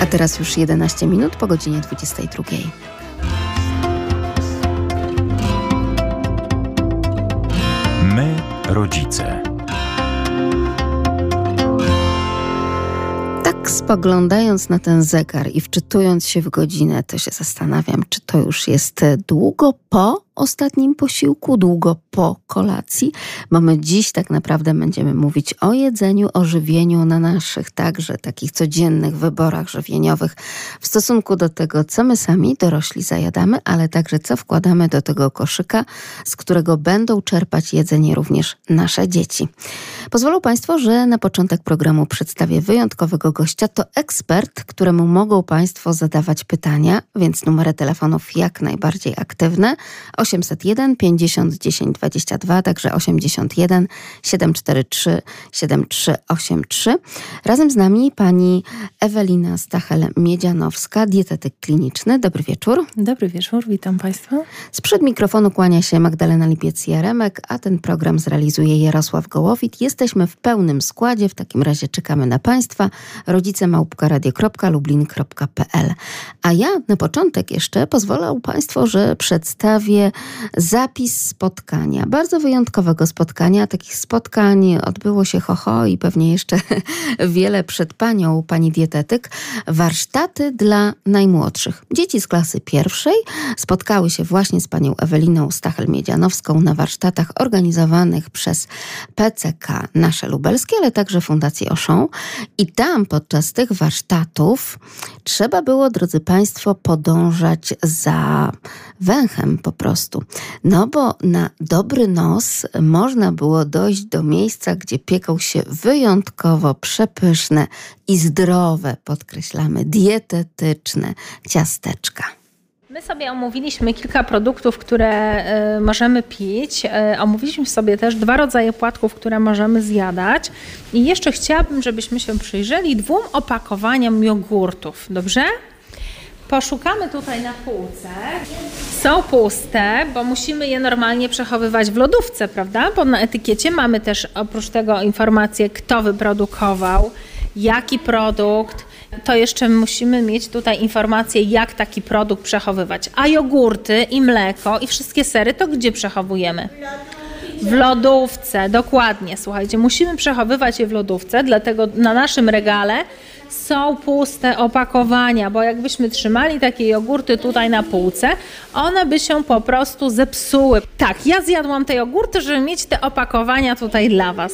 A teraz już 11 minut po godzinie 22. My, rodzice. Tak spoglądając na ten zegar i wczytując się w godzinę, to się zastanawiam, czy to już jest długo po ostatnim posiłku, długo po kolacji, bo my dziś tak naprawdę będziemy mówić o jedzeniu, o żywieniu na naszych także takich codziennych wyborach żywieniowych w stosunku do tego, co my sami dorośli zajadamy, ale także co wkładamy do tego koszyka, z którego będą czerpać jedzenie również nasze dzieci. Pozwolą Państwo, że na początek programu przedstawię wyjątkowego gościa. To ekspert, któremu mogą Państwo zadawać pytania, więc numery telefonów jak najbardziej aktywne. 801 50 10 22, także 81 743 7383. Razem z nami pani Ewelina Stachel-Miedzianowska, dietetyk kliniczny. Dobry wieczór. Dobry wieczór, witam Państwa. Sprzed mikrofonu kłania się Magdalena Lipiec-Jaremek, a ten program zrealizuje Jarosław Gołowit. Jesteśmy w pełnym składzie, w takim razie czekamy na Państwa. Rodzice małpkaradio.lublin.pl A ja na początek jeszcze pozwolę Państwu, że przedstawię zapis spotkania, bardzo wyjątkowego spotkania. Takich spotkań odbyło się hoho i pewnie jeszcze wiele przed panią, pani dietetyk. Warsztaty dla najmłodszych. Dzieci z klasy pierwszej spotkały się właśnie z panią Eweliną Stachel-Miedzianowską na warsztatach organizowanych przez PCK Nasze Lubelskie, ale także Fundację Oszą. I tam podczas tych warsztatów trzeba było, drodzy Państwo, podążać za węchem po prostu. No bo na dobry nos można było dojść do miejsca, gdzie pieką się wyjątkowo przepyszne i zdrowe, podkreślamy, dietetyczne ciasteczka. My sobie omówiliśmy kilka produktów, które y, możemy pić. Y, omówiliśmy sobie też dwa rodzaje płatków, które możemy zjadać. I jeszcze chciałabym, żebyśmy się przyjrzeli dwóm opakowaniom jogurtów. Dobrze? Poszukamy tutaj na półce. Są puste, bo musimy je normalnie przechowywać w lodówce, prawda? Bo na etykiecie mamy też oprócz tego informację, kto wyprodukował, jaki produkt. To jeszcze musimy mieć tutaj informację, jak taki produkt przechowywać. A jogurty i mleko i wszystkie sery to gdzie przechowujemy? W lodówce, dokładnie. Słuchajcie, musimy przechowywać je w lodówce, dlatego na naszym regale są puste opakowania, bo jakbyśmy trzymali takie jogurty tutaj na półce, one by się po prostu zepsuły. Tak, ja zjadłam te jogurty, żeby mieć te opakowania tutaj dla Was.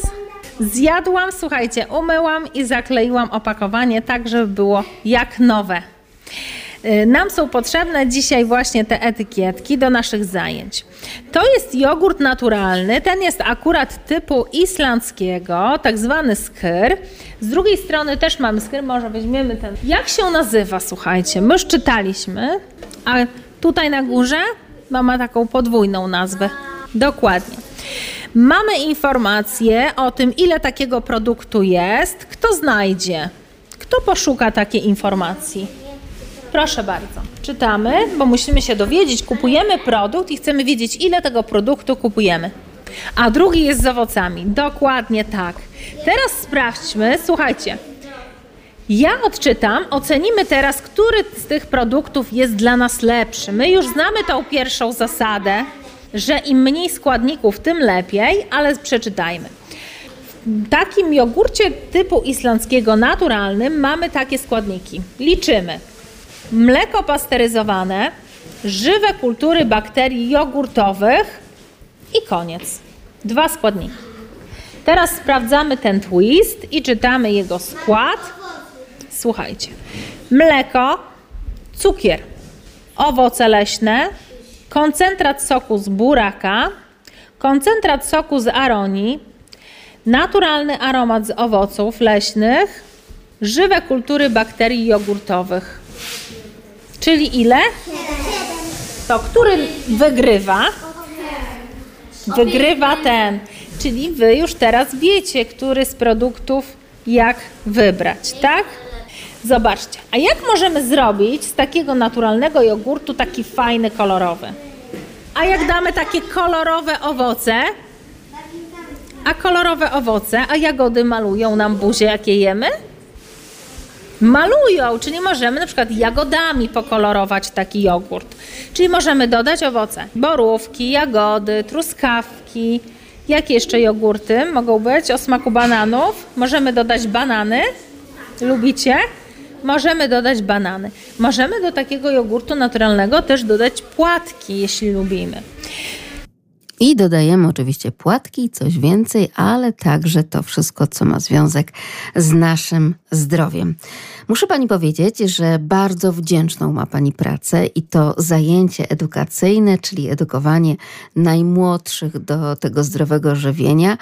Zjadłam, słuchajcie, umyłam i zakleiłam opakowanie tak, żeby było jak nowe. Y, nam są potrzebne dzisiaj właśnie te etykietki do naszych zajęć. To jest jogurt naturalny, ten jest akurat typu islandzkiego, tak zwany skyr. Z drugiej strony też mamy skyr, może weźmiemy ten. Jak się nazywa, słuchajcie, my już czytaliśmy, a tutaj na górze ma taką podwójną nazwę. Dokładnie. Mamy informacje o tym, ile takiego produktu jest. Kto znajdzie? Kto poszuka takiej informacji? Proszę bardzo. Czytamy, bo musimy się dowiedzieć, kupujemy produkt i chcemy wiedzieć, ile tego produktu kupujemy. A drugi jest z owocami. Dokładnie tak. Teraz sprawdźmy, słuchajcie. Ja odczytam, ocenimy teraz, który z tych produktów jest dla nas lepszy. My już znamy tą pierwszą zasadę, że im mniej składników, tym lepiej, ale przeczytajmy. W takim jogurcie typu islandzkiego naturalnym mamy takie składniki. Liczymy mleko pasteryzowane, żywe kultury bakterii jogurtowych i koniec. Dwa składniki. Teraz sprawdzamy ten twist i czytamy jego skład. Słuchajcie. Mleko, cukier, owoce leśne, koncentrat soku z buraka, koncentrat soku z aronii, naturalny aromat z owoców leśnych, żywe kultury bakterii jogurtowych. Czyli ile? To który wygrywa? Wygrywa ten. Czyli wy już teraz wiecie, który z produktów jak wybrać, tak? Zobaczcie. A jak możemy zrobić z takiego naturalnego jogurtu taki fajny, kolorowy? A jak damy takie kolorowe owoce? A kolorowe owoce, a jagody malują nam buzię, jakie jemy? Malują, czyli możemy na przykład jagodami pokolorować taki jogurt. Czyli możemy dodać owoce, borówki, jagody, truskawki. Jakie jeszcze jogurty mogą być o smaku bananów? Możemy dodać banany. Lubicie? Możemy dodać banany. Możemy do takiego jogurtu naturalnego też dodać płatki, jeśli lubimy. I dodajemy oczywiście płatki coś więcej, ale także to wszystko, co ma związek z naszym zdrowiem. Muszę pani powiedzieć, że bardzo wdzięczną ma pani pracę i to zajęcie edukacyjne, czyli edukowanie najmłodszych do tego zdrowego żywienia.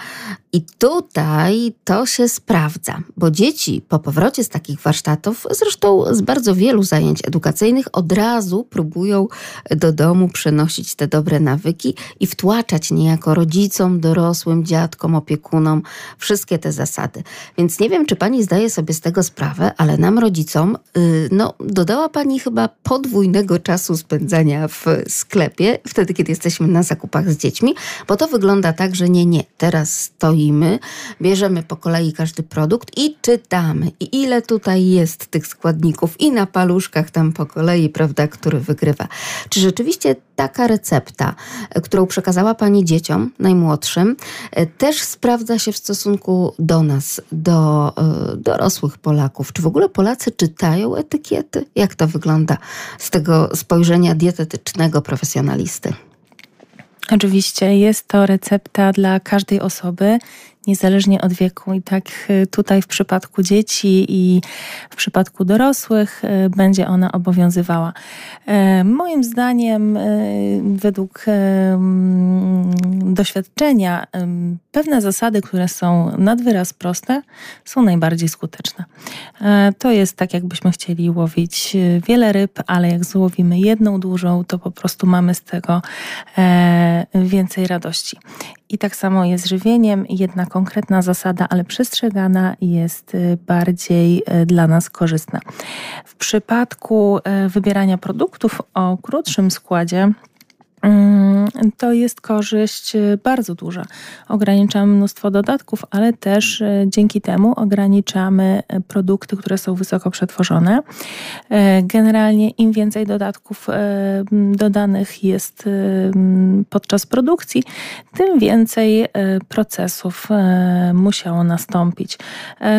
I tutaj to się sprawdza, bo dzieci po powrocie z takich warsztatów, zresztą z bardzo wielu zajęć edukacyjnych, od razu próbują do domu przenosić te dobre nawyki i wtłaczać niejako rodzicom, dorosłym, dziadkom, opiekunom wszystkie te zasady. Więc nie wiem, czy pani zdaje sobie z tego sprawę, ale nam rodzicom, y, no, dodała pani chyba podwójnego czasu spędzania w sklepie, wtedy, kiedy jesteśmy na zakupach z dziećmi, bo to wygląda tak, że nie, nie, teraz stoimy, bierzemy po kolei każdy produkt i czytamy. I ile tutaj jest tych składników i na paluszkach tam po kolei, prawda, który wygrywa. Czy rzeczywiście taka recepta, którą przekazała Pani dzieciom, najmłodszym, też sprawdza się w stosunku do nas, do y, dorosłych Polaków? Czy w ogóle Polacy czytają etykiety? Jak to wygląda z tego spojrzenia dietetycznego profesjonalisty? Oczywiście jest to recepta dla każdej osoby niezależnie od wieku. I tak y, tutaj w przypadku dzieci i w przypadku dorosłych y, będzie ona obowiązywała. E, moim zdaniem, y, według doświadczenia, pewne zasady, które są nad wyraz proste, są najbardziej skuteczne. E, to jest tak, jakbyśmy chcieli łowić wiele ryb, ale jak złowimy jedną dużą, to po prostu mamy z tego e, więcej radości. I tak samo jest z żywieniem. Jedna konkretna zasada, ale przestrzegana jest y, bardziej y, dla nas korzystna. W przypadku y, wybierania produktów o krótszym składzie, to jest korzyść y, bardzo duża. Ograniczamy mnóstwo dodatków, ale też y, dzięki temu ograniczamy y, produkty, które są wysoko przetworzone. Generalnie im więcej dodatków dodanych jest podczas produkcji, tym więcej procesów musiało nastąpić.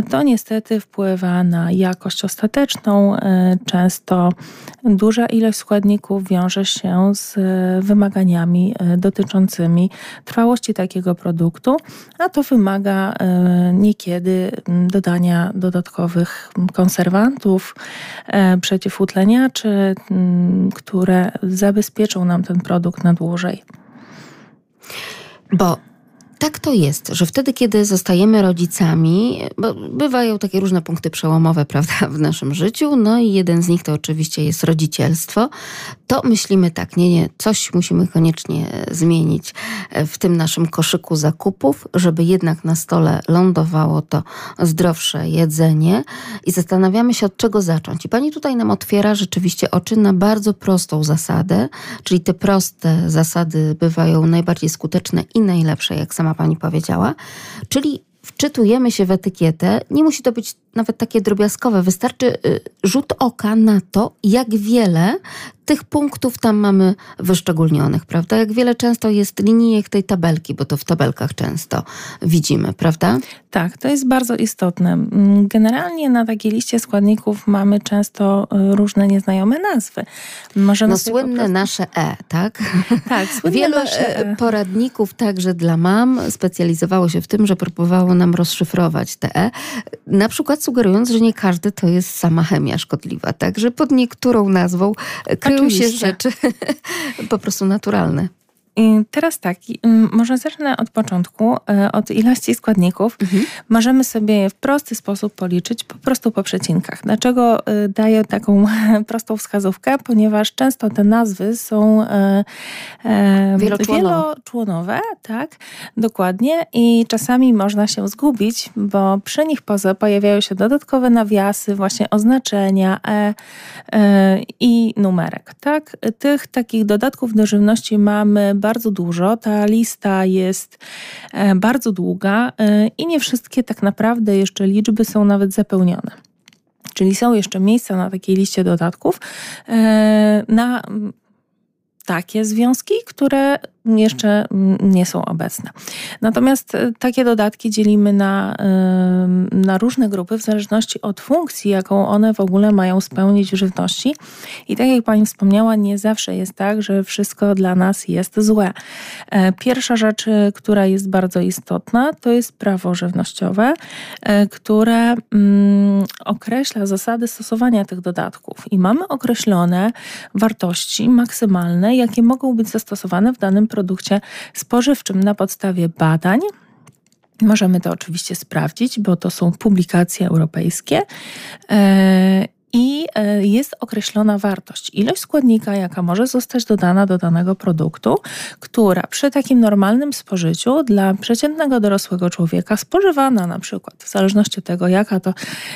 To niestety wpływa na jakość ostateczną. Często duża ilość składników wiąże się z wymaganiami e, dotyczącymi trwałości takiego produktu, a to wymaga e, niekiedy dodania dodatkowych konserwantów, e, przeciwutleniaczy, które zabezpieczą nam ten produkt na dłużej. Bo tak to jest, że wtedy, kiedy zostajemy rodzicami, bo bywają takie różne punkty przełomowe, prawda, w naszym życiu, no i jeden z nich to oczywiście jest rodzicielstwo, to myślimy tak, nie, nie, coś musimy koniecznie zmienić w tym naszym koszyku zakupów, żeby jednak na stole lądowało to zdrowsze jedzenie i zastanawiamy się, od czego zacząć. I pani tutaj nam otwiera rzeczywiście oczy na bardzo prostą zasadę, czyli te proste zasady bywają najbardziej skuteczne i najlepsze, jak sama pani powiedziała, czyli wczytujemy się w etykietę. Nie musi to być nawet takie drobiazgowe, wystarczy y, rzut oka na to, jak wiele tych punktów tam mamy wyszczególnionych, prawda? Jak wiele często jest linijek tej tabelki, bo to w tabelkach często widzimy, prawda? Tak, to jest bardzo istotne. Mm, generalnie na takiej liście składników mamy często y, różne nieznajome nazwy. Możemy no słynne prostu... nasze E, tak? Tak, słynne Wielu nasze e. poradników także dla mam specjalizowało się w tym, że próbowało nam rozszyfrować te E. Na przykład sugerując, że nie każdy to jest sama chemia szkodliwa, tak? Że pod niektórą nazwą kryją Oczywiście. się rzeczy po prostu naturalne. I teraz tak, może zacznę od początku, e, od ilości składników. Mhm. Możemy sobie w prosty sposób policzyć po prostu po przecinkach. Dlaczego e, daję taką prostą wskazówkę? Ponieważ często te nazwy są e, wieloczłonowe. wieloczłonowe, tak, dokładnie. I czasami można się zgubić, bo przy nich poza pojawiają się dodatkowe nawiasy, właśnie oznaczenia e, e, i numerek, tak. Tych takich dodatków do żywności mamy bardzo dużo. Ta lista jest e, bardzo długa e, i nie wszystkie tak naprawdę jeszcze liczby są nawet zapełnione. Czyli są jeszcze miejsca na takiej liście dodatków e, na takie związki, które jeszcze nie są obecne. Natomiast e, takie dodatki dzielimy na, na różne grupy w zależności od funkcji, jaką one w ogóle mają spełnić w żywności. I tak jak Pani wspomniała, nie zawsze jest tak, że wszystko dla nas jest złe. E, pierwsza rzecz, e, która jest bardzo istotna, to jest prawo żywnościowe, które mm, określa zasady stosowania tych dodatków. I mamy określone wartości maksymalne, jakie mogą być zastosowane w danym spożywczym na podstawie badań. Możemy to oczywiście sprawdzić, bo to są publikacje europejskie. I e, jest określona wartość, ilość składnika, jaka może zostać dodana do danego produktu, która przy takim normalnym spożyciu dla przeciętnego dorosłego człowieka spożywana na przykład, w zależności od tego, jaka to,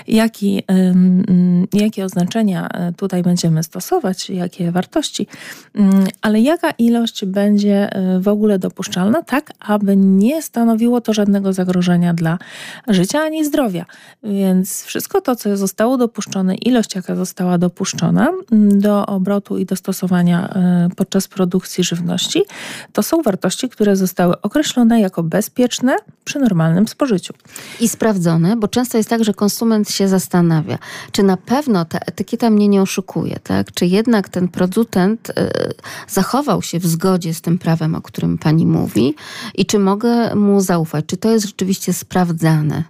jaki, jakie oznaczenia e, tutaj będziemy stosować, jakie wartości, ale jaka ilość będzie e, w ogóle dopuszczalna, tak aby nie stanowiło to żadnego zagrożenia dla życia ani zdrowia. Więc wszystko to, co zostało dopuszczone, ilość jaka została dopuszczona do obrotu i do stosowania e, podczas produkcji żywności, to są wartości, które zostały określone jako bezpieczne przy normalnym spożyciu. I sprawdzone, bo często jest tak, że konsument się zastanawia, czy na pewno ta etykieta mnie nie oszukuje, tak? Czy jednak ten producent y, zachował się w zgodzie z tym prawem, o którym pani mówi i czy mogę mu zaufać? Czy to jest rzeczywiście sprawdzane?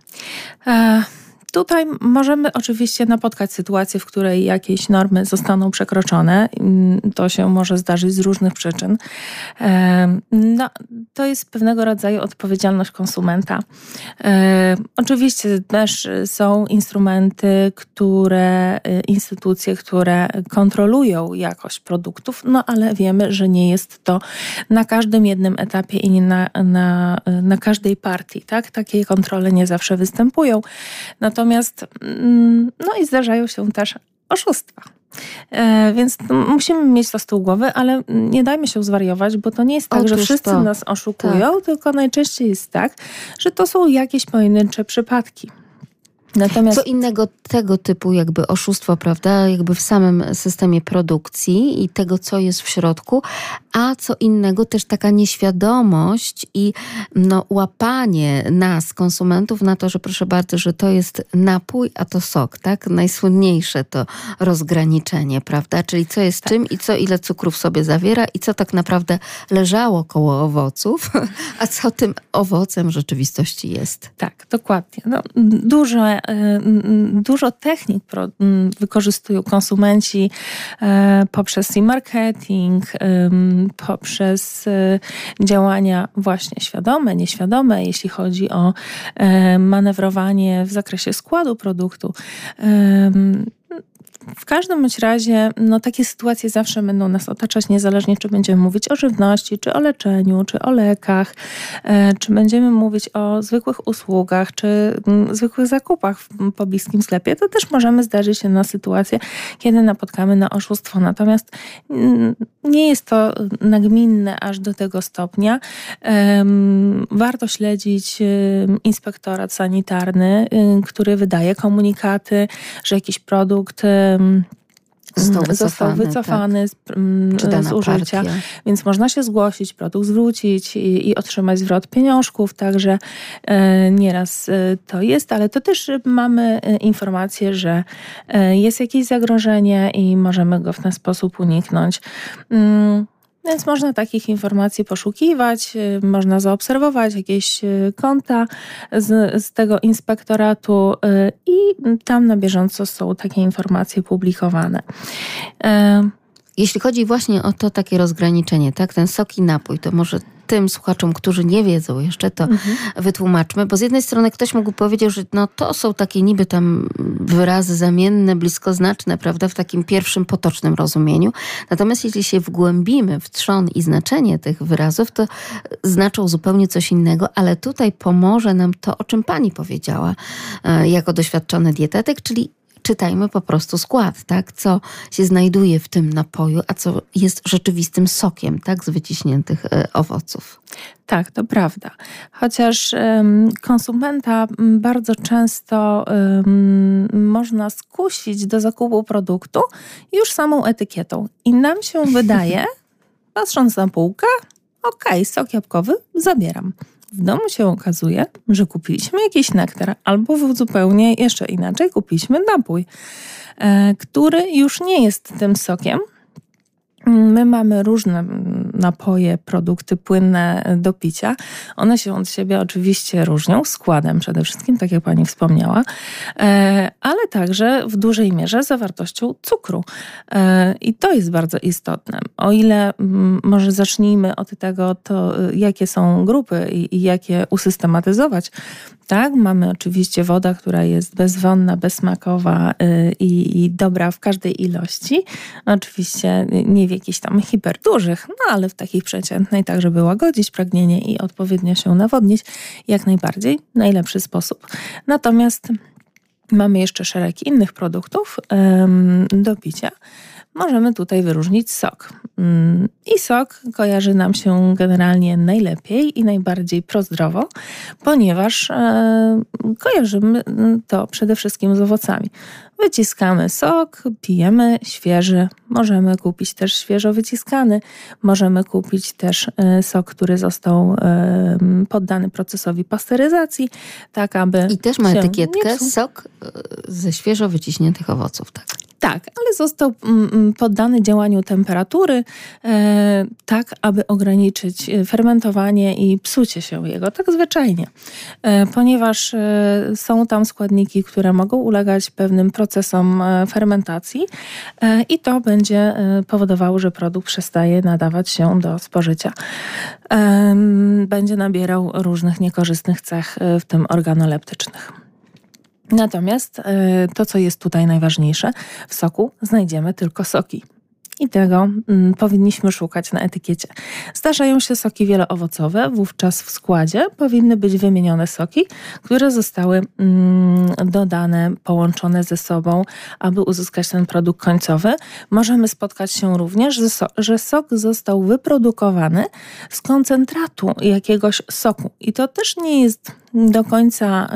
E Tutaj możemy oczywiście napotkać sytuację, w której jakieś normy zostaną przekroczone. Mm, to się może zdarzyć z różnych przyczyn. No, to jest pewnego rodzaju odpowiedzialność konsumenta. Oczywiście też są instrumenty, które, y, instytucje, które kontrolują jakość produktów, no ale wiemy, że nie jest to na każdym jednym etapie i nie na, na, na każdej partii. Tak? Takie kontrole nie zawsze występują. Natomiast Natomiast, mm, no i zdarzają się też oszustwa. E, więc musimy mieć to z tyłu głowy, ale nie dajmy się zwariować, bo to nie jest tak, Otóż że wszyscy to. nas oszukują, tak. tylko najczęściej jest tak, że to są jakieś pojedyncze przypadki. Natomiast... Co innego tego typu jakby oszustwo, prawda, jakby w samym systemie produkcji i tego, co jest w środku, a co innego też taka nieświadomość i no, łapanie nas, konsumentów, na to, że proszę bardzo, że to jest napój, a to sok, tak? Najsłynniejsze to rozgraniczenie, prawda? Czyli co jest tak. czym i co ile cukrów sobie zawiera i co tak naprawdę leżało koło owoców, a co tym owocem rzeczywistości jest. Tak, dokładnie. No, duże E, dużo technik wykorzystują konsumenci e, poprzez e-marketing, poprzez e, działania właśnie świadome, nieświadome, jeśli chodzi o manewrowanie w zakresie składu produktu. W każdym bądź razie, no, takie sytuacje zawsze będą nas otaczać, niezależnie czy będziemy mówić o żywności, czy o leczeniu, czy o lekach, e, czy będziemy mówić o zwykłych usługach, czy mm, zwykłych zakupach w pobliskim sklepie, to też możemy zdarzyć się na sytuację, kiedy napotkamy na oszustwo. Natomiast mm, nie jest to nagminne aż do tego stopnia. warto śledzić inspektorat sanitarny, który wydaje komunikaty, że jakiś produkt został wycofany, został wycofany tak. z, z, użycia, partia. więc można się zgłosić, produkt zwrócić i, i otrzymać zwrot pieniążków, także e, nieraz e, to jest, ale to też mamy e, informację, że e, jest jakieś zagrożenie i możemy go w ten sposób uniknąć. Więc można takich informacji poszukiwać, y, można zaobserwować jakieś y, konta z, z tego inspektoratu y, i tam na bieżąco są takie informacje publikowane. Jeśli chodzi właśnie o to takie rozgraniczenie, tak, ten sok i napój, to może tym słuchaczom, którzy nie wiedzą jeszcze, to mhm. wytłumaczmy, bo z jednej strony ktoś mógł powiedzieć, że no to są takie niby tam wyrazy zamienne, bliskoznaczne, prawda, w takim pierwszym potocznym rozumieniu. Natomiast jeśli się wgłębimy w trzon i znaczenie tych wyrazów, to znaczą zupełnie coś innego, ale tutaj pomoże nam to, o czym pani powiedziała, e, jako doświadczony dietetyk, czyli czytajmy po prostu skład, tak? Co się znajduje w tym napoju, a co jest rzeczywistym sokiem, tak? Z wyciśniętych e, owoców. Tak, to prawda. Chociaż um, konsumenta bardzo często um, można skusić do zakupu produktu już samą etykietą. I nam się wydaje, patrząc na półkę, okej, okay, sok jabłkowy zabieram. W domu się okazuje, że kupiliśmy jakiś nektar, albo zupełnie jeszcze inaczej kupiliśmy napój, e, który już nie jest tym sokiem, My mamy różne napoje, produkty płynne do picia. One się od siebie oczywiście różnią, składem przede wszystkim, tak jak Pani wspomniała, e, ale także w dużej mierze zawartością cukru. E, I to jest bardzo istotne. O ile może zacznijmy od tego, to jakie są grupy i, i jak je usystematyzować, tak, mamy oczywiście woda, która jest bezwonna, bezsmakowa i, dobra w każdej ilości. Oczywiście nie w jakichś tam hiperdużych, no ale w takiej przeciętnej, tak żeby łagodzić pragnienie i odpowiednio się nawodnić, jak najbardziej najlepszy sposób. Natomiast mamy jeszcze szereg innych produktów do picia możemy tutaj wyróżnić sok. Mm, I sok kojarzy nam się generalnie najlepiej i najbardziej prozdrowo, ponieważ e, kojarzymy to przede wszystkim z owocami. Wyciskamy sok, pijemy świeży. Możemy kupić też świeżo wyciskany. Możemy kupić też e, sok, który został e, poddany procesowi pasteryzacji, tak aby. I też ma etykietkę sok ze świeżo wyciśniętych owoców, tak? Tak, ale został mm, mm, poddany działaniu temperatury, e, tak aby ograniczyć e, fermentowanie i psucie się jego, tak zwyczajnie. E, ponieważ są tam składniki, które mogą ulegać pewnym procesom fermentacji i to będzie powodowało, że produkt przestaje nadawać się do spożycia. Będzie nabierał różnych niekorzystnych cech, w tym organoleptycznych. Natomiast e, to, co jest tutaj najważniejsze, w soku znajdziemy tylko soki. I tego mm, powinniśmy szukać na etykiecie. Zdarzają się soki wieloowocowe, wówczas w składzie powinny być wymienione soki, które zostały mm, dodane, połączone ze sobą, aby uzyskać ten produkt końcowy. Możemy spotkać się również, że sok został wyprodukowany z koncentratu jakiegoś soku. I to też nie jest do końca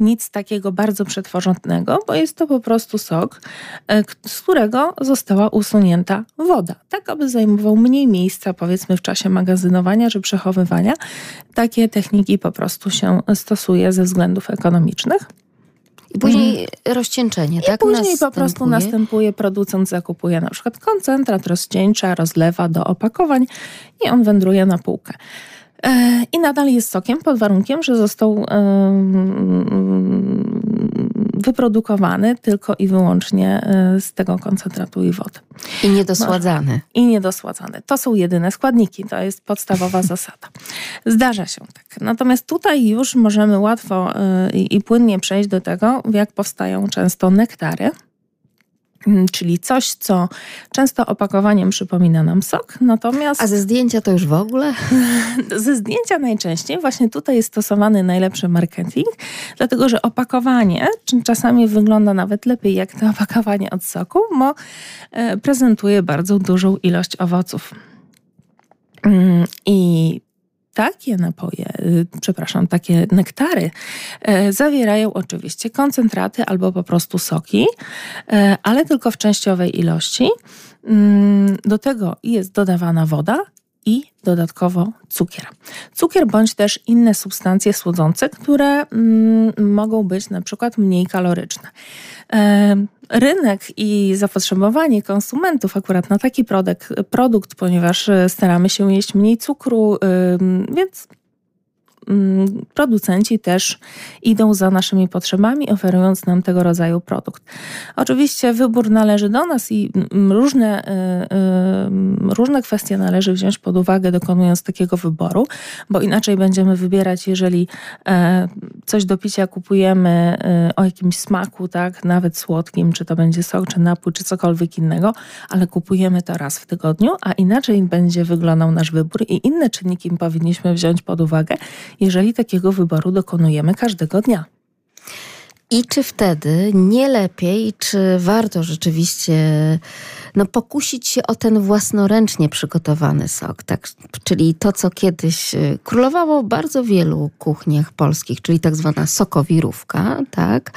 nic takiego bardzo przetworzonego, bo jest to po prostu sok, y, z którego została usunięta woda, tak aby zajmował mniej miejsca, powiedzmy w czasie magazynowania czy przechowywania. Takie techniki po prostu się stosuje ze względów ekonomicznych. I później mhm. rozcieńczenie, I tak? Później następuje. po prostu następuje, producent zakupuje na przykład koncentrat, rozcieńcza, rozlewa do opakowań i on wędruje na półkę. E, I nadal jest sokiem pod warunkiem, że został wyprodukowany tylko i wyłącznie e, z tego koncentratu i wody. I niedosładzany. I niedosładzany. To są jedyne składniki, to jest podstawowa zasada. Zdarza się tak. Natomiast tutaj już możemy łatwo e, i płynnie przejść do tego, jak powstają często nektary. Mm, czyli coś, co często opakowaniem przypomina nam sok, natomiast... A ze zdjęcia to już w ogóle? ze zdjęcia najczęściej właśnie tutaj jest stosowany najlepszy marketing, dlatego że opakowanie czasami wygląda nawet lepiej jak to opakowanie od soku, bo e, prezentuje bardzo dużą ilość owoców. Mm, I takie napoje, y, przepraszam, takie nektary e, zawierają oczywiście koncentraty albo po prostu soki, e, ale tylko w częściowej ilości. Mm, do tego jest dodawana woda i dodatkowo cukier. Cukier bądź też inne substancje słodzące, które mm, mogą być na przykład mniej kaloryczne. E, rynek i zapotrzebowanie konsumentów akurat na taki produkt, produkt ponieważ staramy się jeść mniej cukru, więc Mm, producenci też idą za naszymi potrzebami, oferując nam tego rodzaju produkt. Oczywiście wybór należy do nas i mm, różne, y, y, różne kwestie należy wziąć pod uwagę, dokonując takiego wyboru, bo inaczej będziemy wybierać, jeżeli e, coś do picia kupujemy e, o jakimś smaku, tak, nawet słodkim, czy to będzie sok, czy napój, czy cokolwiek innego, ale kupujemy to raz w tygodniu, a inaczej będzie wyglądał nasz wybór i inne czynniki powinniśmy wziąć pod uwagę, jeżeli takiego wyboru dokonujemy każdego dnia. I czy wtedy nie lepiej, czy warto rzeczywiście no, pokusić się o ten własnoręcznie przygotowany sok, tak? czyli to, co kiedyś y, królowało w bardzo wielu kuchniach polskich, czyli tak zwana sokowirówka, tak?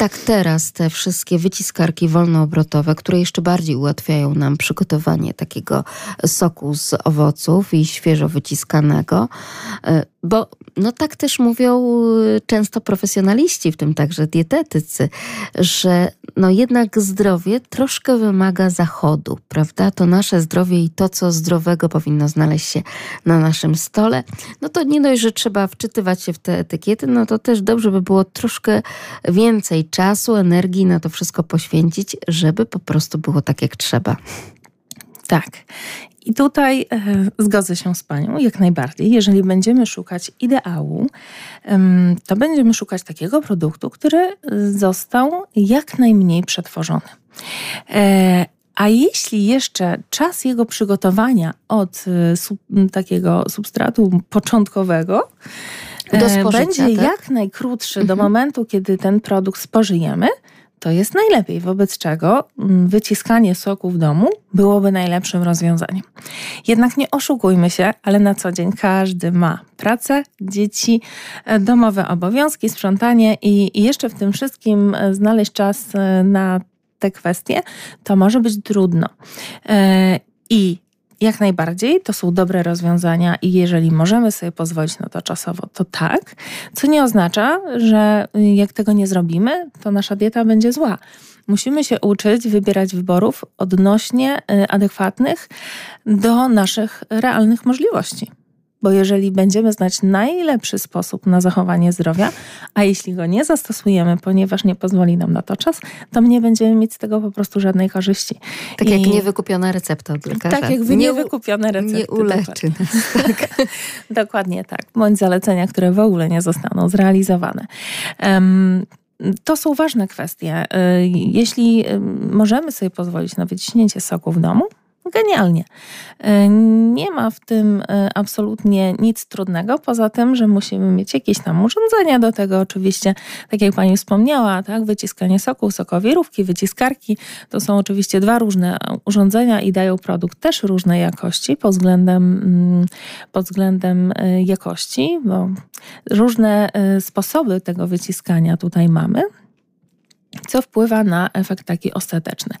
Tak teraz te wszystkie wyciskarki wolnoobrotowe, które jeszcze bardziej ułatwiają nam przygotowanie takiego soku z owoców i świeżo wyciskanego, e, bo no tak też mówią y, często profesjonaliści, w tym także dietetycy, że no jednak zdrowie troszkę wymaga zachodu, prawda? To nasze zdrowie i to, co zdrowego powinno znaleźć się na naszym stole. No to nie dość, że trzeba wczytywać się w te etykiety, no to też dobrze by było troszkę więcej czasu, energii na to wszystko poświęcić, żeby po prostu było tak, jak trzeba. Tak. I tutaj e, zgodzę się z Panią jak najbardziej. Jeżeli będziemy szukać ideału, to będziemy szukać takiego produktu, który został jak najmniej przetworzony. E, a jeśli jeszcze czas jego przygotowania od e, sub, takiego substratu początkowego e, będzie tak? jak najkrótszy mhm. do momentu, kiedy ten produkt spożyjemy, to jest najlepiej, wobec czego mm, wyciskanie soku w domu byłoby najlepszym rozwiązaniem. Jednak nie oszukujmy się, ale na co dzień każdy ma pracę, dzieci, e, domowe obowiązki, sprzątanie i jeszcze w tym wszystkim e, znaleźć czas e, na te kwestie, to może być trudno. I jak najbardziej, to są dobre rozwiązania i jeżeli możemy sobie pozwolić na to czasowo, to tak. Co nie oznacza, że jak tego nie zrobimy, to nasza dieta będzie zła. Musimy się uczyć wybierać wyborów odnośnie y, adekwatnych do naszych realnych możliwości. Bo jeżeli będziemy znać najlepszy sposób na zachowanie zdrowia, a jeśli go nie zastosujemy, ponieważ nie pozwoli nam na to czas, to nie będziemy mieć z tego po prostu żadnej korzyści. Tak I... jak niewykupiona recepta od lekarza. Tak jak niewykupione recepty. Nie uleczy nas. Tak. Dokładnie tak. Bądź zalecenia, które w ogóle nie zostaną zrealizowane. Um, to są ważne kwestie. Y, jeśli możemy sobie pozwolić na wyciśnięcie soku w domu, genialnie. E, nie ma w tym e, absolutnie nic trudnego, poza tym, że musimy mieć jakieś tam urządzenia do tego oczywiście, tak jak Pani wspomniała, tak, wyciskanie soku, sokowirówki, wyciskarki, to są oczywiście dwa różne urządzenia i dają produkt też różnej jakości pod względem, mm, pod względem e, jakości, bo różne sposoby tego wyciskania tutaj mamy co wpływa na efekt taki ostateczny.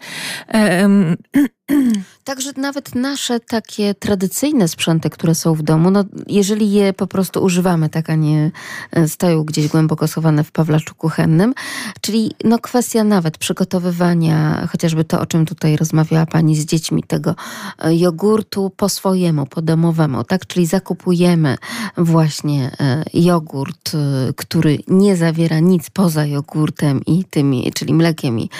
Także nawet nasze takie tradycyjne sprzęty, które są w domu, no jeżeli je po prostu używamy, tak, a nie e, stoją gdzieś głęboko schowane w pawlaczu kuchennym, czyli no kwestia nawet przygotowywania, chociażby to, o czym tutaj rozmawiała Pani z dziećmi, tego e, jogurtu po swojemu, po domowemu, tak, czyli zakupujemy właśnie e, jogurt, który nie zawiera nic poza jogurtem i tymi, czyli mlekiem i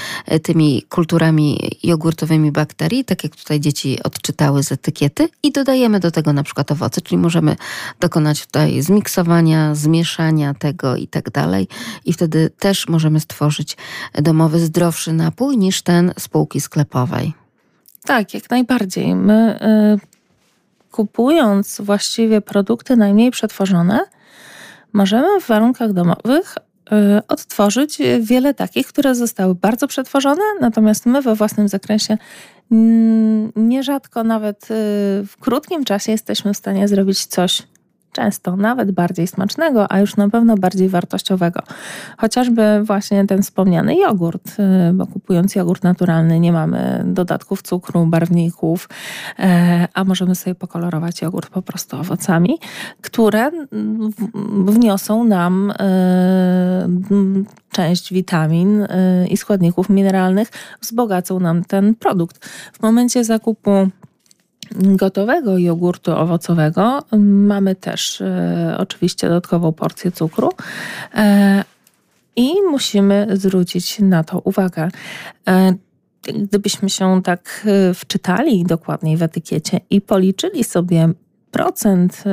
tymi kulturami jogurtowymi bakterii, tak jak tutaj dzieci odczytały z etykiety i dodajemy do tego na przykład owoce, czyli możemy dokonać tutaj zmiksowania, zmieszania tego i tak dalej i wtedy też możemy stworzyć domowy, zdrowszy napój niż ten z półki sklepowej. Tak, jak najbardziej. My y, kupując właściwie produkty najmniej przetworzone, możemy w warunkach domowych Y, odtworzyć wiele takich, które zostały bardzo przetworzone, natomiast my we własnym zakresie nierzadko nawet y, w krótkim czasie jesteśmy w stanie zrobić coś często nawet bardziej smacznego, a już na pewno bardziej wartościowego. Chociażby właśnie ten wspomniany jogurt, y, bo kupując jogurt naturalny nie mamy dodatków cukru, barwników, e, a możemy sobie pokolorować jogurt po prostu owocami, które wniosą nam e, część witamin e, i składników mineralnych, wzbogacą nam ten produkt. W momencie zakupu gotowego jogurtu owocowego mamy też e, oczywiście dodatkową porcję cukru. E, I musimy zwrócić na to uwagę. E, gdybyśmy się tak wczytali dokładniej w etykiecie i policzyli sobie procent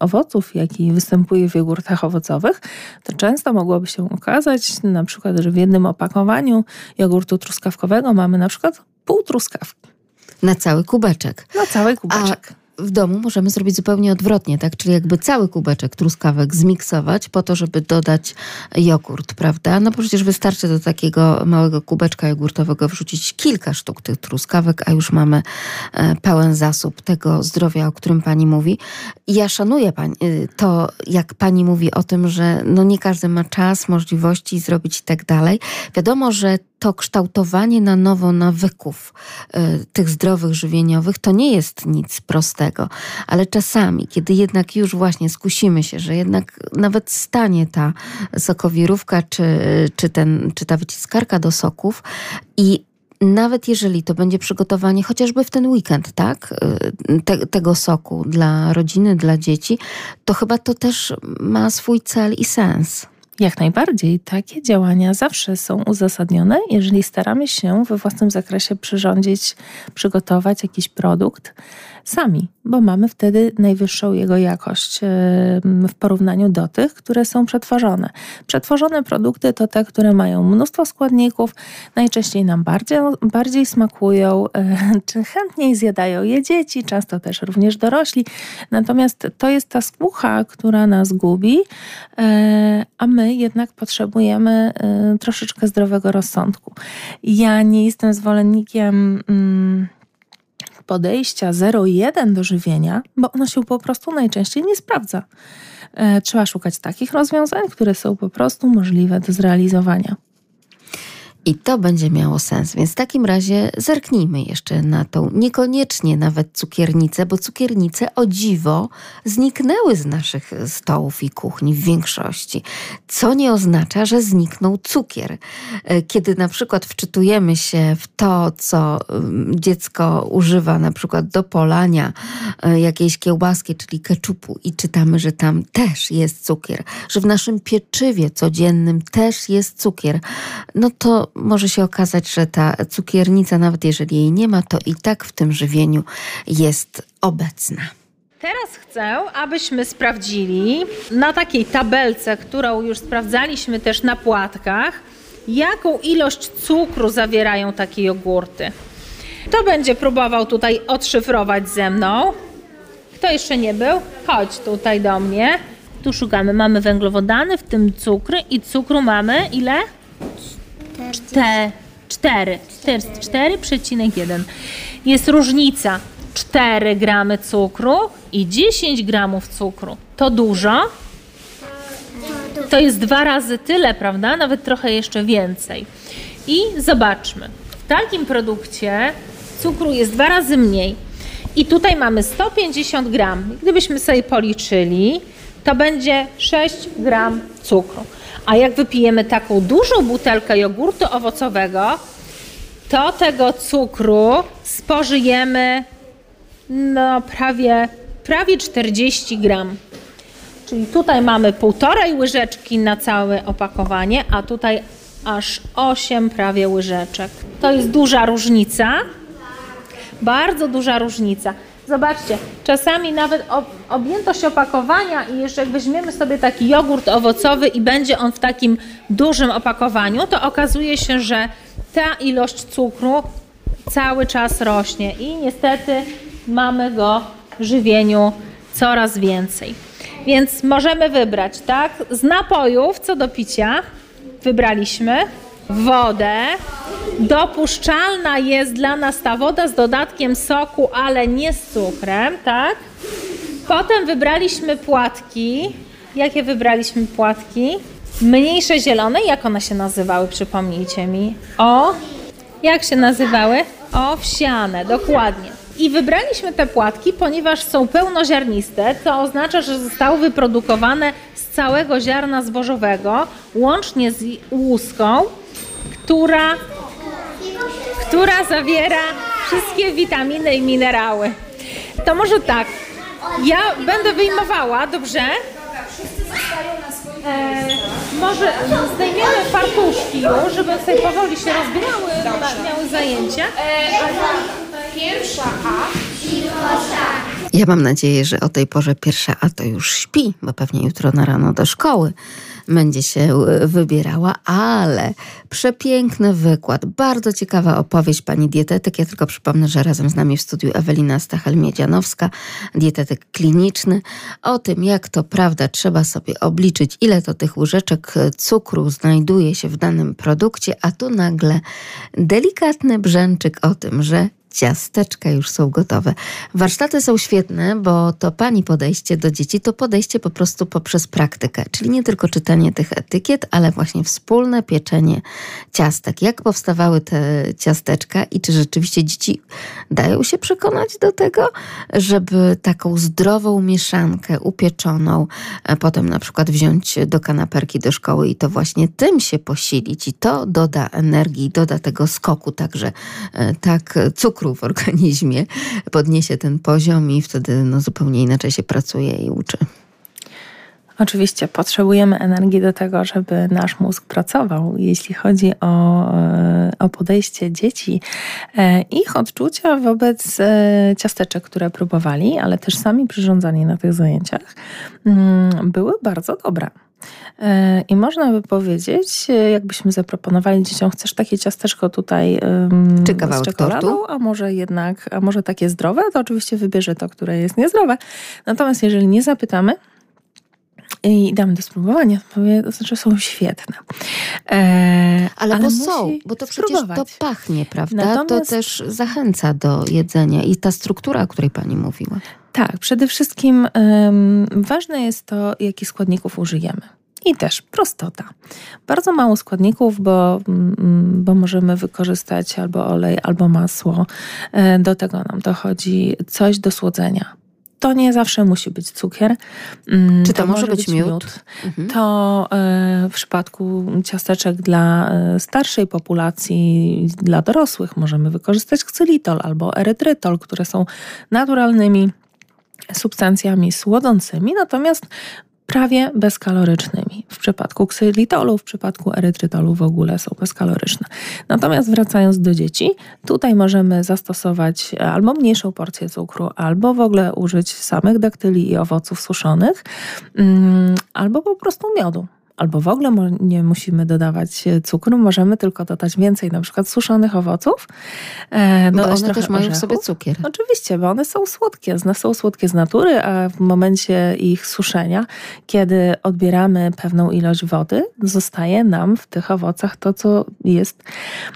owoców, jaki występuje w jogurtach owocowych, to często mogłoby się okazać, na przykład, że w jednym opakowaniu jogurtu truskawkowego mamy na przykład pół truskawki. Na cały kubeczek. Na cały kubeczek. A w domu możemy zrobić zupełnie odwrotnie, tak? Czyli jakby cały kubeczek truskawek zmiksować po to, żeby dodać jogurt, prawda? No przecież wystarczy do takiego małego kubeczka jogurtowego wrzucić kilka sztuk tych truskawek, a już mamy e, pełen zasób tego zdrowia, o którym pani mówi. Ja szanuję pani, y, to, jak pani mówi o tym, że no nie każdy ma czas, możliwości zrobić i tak dalej. Wiadomo, że to kształtowanie na nowo nawyków y, tych zdrowych, żywieniowych to nie jest nic prostego, ale czasami, kiedy jednak już właśnie skusimy się, że jednak nawet stanie ta sokowirówka czy, czy, ten, czy ta wyciskarka do soków i nawet jeżeli to będzie przygotowanie chociażby w ten weekend, tak, te, tego soku dla rodziny, dla dzieci, to chyba to też ma swój cel i sens. Jak najbardziej. Takie działania zawsze są uzasadnione, jeżeli staramy się we własnym zakresie przyrządzić, przygotować jakiś produkt sami, bo mamy wtedy najwyższą jego jakość w porównaniu do tych, które są przetworzone. Przetworzone produkty to te, które mają mnóstwo składników, najczęściej nam bardziej, bardziej smakują, e, czy chętniej zjadają je dzieci, często też również dorośli. Natomiast to jest ta skłucha, która nas gubi, e, a my jednak potrzebujemy e, troszeczkę zdrowego rozsądku. Ja nie jestem zwolennikiem. Mm, podejścia 0,1 do żywienia, bo ono się po prostu najczęściej nie sprawdza. E, trzeba szukać takich rozwiązań, które są po prostu możliwe do zrealizowania. I to będzie miało sens. Więc w takim razie zerknijmy jeszcze na tą niekoniecznie nawet cukiernicę, bo cukiernice o dziwo zniknęły z naszych stołów i kuchni w większości. Co nie oznacza, że zniknął cukier. E, kiedy na przykład wczytujemy się w to, co mm, dziecko używa na przykład do polania e, jakiejś kiełbaski, czyli keczupu i czytamy, że tam też jest cukier, że w naszym pieczywie codziennym też jest cukier, no to może się okazać, że ta cukiernica, nawet jeżeli jej nie ma, to i tak w tym żywieniu jest obecna. Teraz chcę, abyśmy sprawdzili na takiej tabelce, którą już sprawdzaliśmy też na płatkach, jaką ilość cukru zawierają takie jogurty. Kto będzie próbował tutaj odszyfrować ze mną? Kto jeszcze nie był? Chodź tutaj do mnie. Tu szukamy. Mamy węglowodany, w tym cukry i cukru mamy ile? 4. 4,1. Jest różnica 4 gramy cukru i 10 gramów cukru. To dużo? To jest dwa razy tyle, prawda? Nawet trochę jeszcze więcej. I zobaczmy. W takim produkcie cukru jest dwa razy mniej. I tutaj mamy 150 gram. Gdybyśmy sobie policzyli, to będzie 6 gram cukru. A jak wypijemy taką dużą butelkę jogurtu owocowego, to tego cukru spożyjemy no prawie, prawie 40 gram. Czyli tutaj mamy półtorej łyżeczki na całe opakowanie, a tutaj aż 8 prawie łyżeczek. To jest duża różnica. Bardzo duża różnica. Zobaczcie, czasami nawet objętość opakowania i jeszcze jak weźmiemy sobie taki jogurt owocowy i będzie on w takim dużym opakowaniu, to okazuje się, że ta ilość cukru cały czas rośnie i niestety mamy go w żywieniu coraz więcej. Więc możemy wybrać, tak? Z napojów, co do picia, wybraliśmy wodę. Dopuszczalna jest dla nas ta woda z dodatkiem soku, ale nie z cukrem, tak? Potem wybraliśmy płatki. Jakie wybraliśmy płatki? Mniejsze zielone, jak one się nazywały, przypomnijcie mi. O, jak się nazywały? Owsiane, dokładnie. I wybraliśmy te płatki, ponieważ są pełnoziarniste, co oznacza, że zostały wyprodukowane z całego ziarna zbożowego, łącznie z łuską, która, która zawiera wszystkie witaminy i minerały. To może tak, ja będę wyjmowała, dobrze? E, może zdejmiemy fartuszki żeby sobie powoli się rozbierały, miały zajęcia. Pierwsza A. Ja mam nadzieję, że o tej porze pierwsza A to już śpi, bo pewnie jutro na rano do szkoły będzie się e, wybierała, ale przepiękny wykład, bardzo ciekawa opowieść pani dietetyk. Ja tylko przypomnę, że razem z nami w studiu Ewelina Stachel-Miedzianowska, dietetyk kliniczny, o tym, jak to prawda trzeba sobie obliczyć, ile to tych łyżeczek cukru znajduje się w danym produkcie, a tu nagle delikatny brzęczyk o tym, że ciasteczka już są gotowe. Warsztaty są świetne, bo to pani podejście do dzieci to podejście po prostu poprzez praktykę, czyli nie tylko czytanie tych etykiet, ale właśnie wspólne pieczenie ciastek. Jak powstawały te ciasteczka i czy rzeczywiście dzieci dają się przekonać do tego, żeby taką zdrową mieszankę upieczoną potem na przykład wziąć do kanaperki do szkoły i to właśnie tym się posilić i to doda energii, doda tego skoku także e, tak cukru cukru w organizmie, podniesie ten poziom i wtedy no, zupełnie inaczej się pracuje i uczy. Oczywiście potrzebujemy energii do tego, żeby nasz mózg pracował. Jeśli chodzi o, o podejście dzieci, e, ich odczucia wobec e, ciasteczek, które próbowali, ale też sami przyrządzani na tych zajęciach, mm, były bardzo dobre. E, I można by powiedzieć, e, jakbyśmy zaproponowali dzieciom, chcesz takie ciasteczko tutaj um, Czy kawałek z czekoladą, tortu? a może jednak, a może takie zdrowe, to oczywiście wybierze to, które jest niezdrowe. Natomiast jeżeli nie zapytamy, i damy do spróbowania, to znaczy są świetne. E, ale, ale bo są, bo to przecież to pachnie, prawda? Natomiast, to też zachęca do jedzenia i ta struktura, o której pani mówiła. Tak, przede wszystkim ważne jest to, jakich składników użyjemy. I też prostota. Bardzo mało składników, bo, mm, bo możemy wykorzystać albo olej, albo masło. E, do tego nam dochodzi coś do słodzenia to nie zawsze musi być cukier. Mm, Czy to, to może, być, być miód? miód. Mhm. To e, w przypadku ciasteczek dla e, starszej populacji, dla dorosłych możemy wykorzystać ksylitol albo erytrytol, które są naturalnymi substancjami słodzącymi, natomiast prawie bezkalorycznymi. W przypadku ksylitolu, w przypadku erytrytolu w ogóle są bezkaloryczne. Natomiast wracając do dzieci, tutaj możemy zastosować albo mniejszą porcję cukru, albo w ogóle użyć samych daktyli i owoców suszonych, mm, albo po prostu miodu albo w ogóle nie musimy dodawać cukru, możemy tylko dodać więcej na przykład suszonych owoców. E, bo one też mają w sobie cukier. Oczywiście, bo one są słodkie, są słodkie z natury, a w momencie ich suszenia, kiedy odbieramy pewną ilość wody, zostaje nam w tych owocach to, co jest.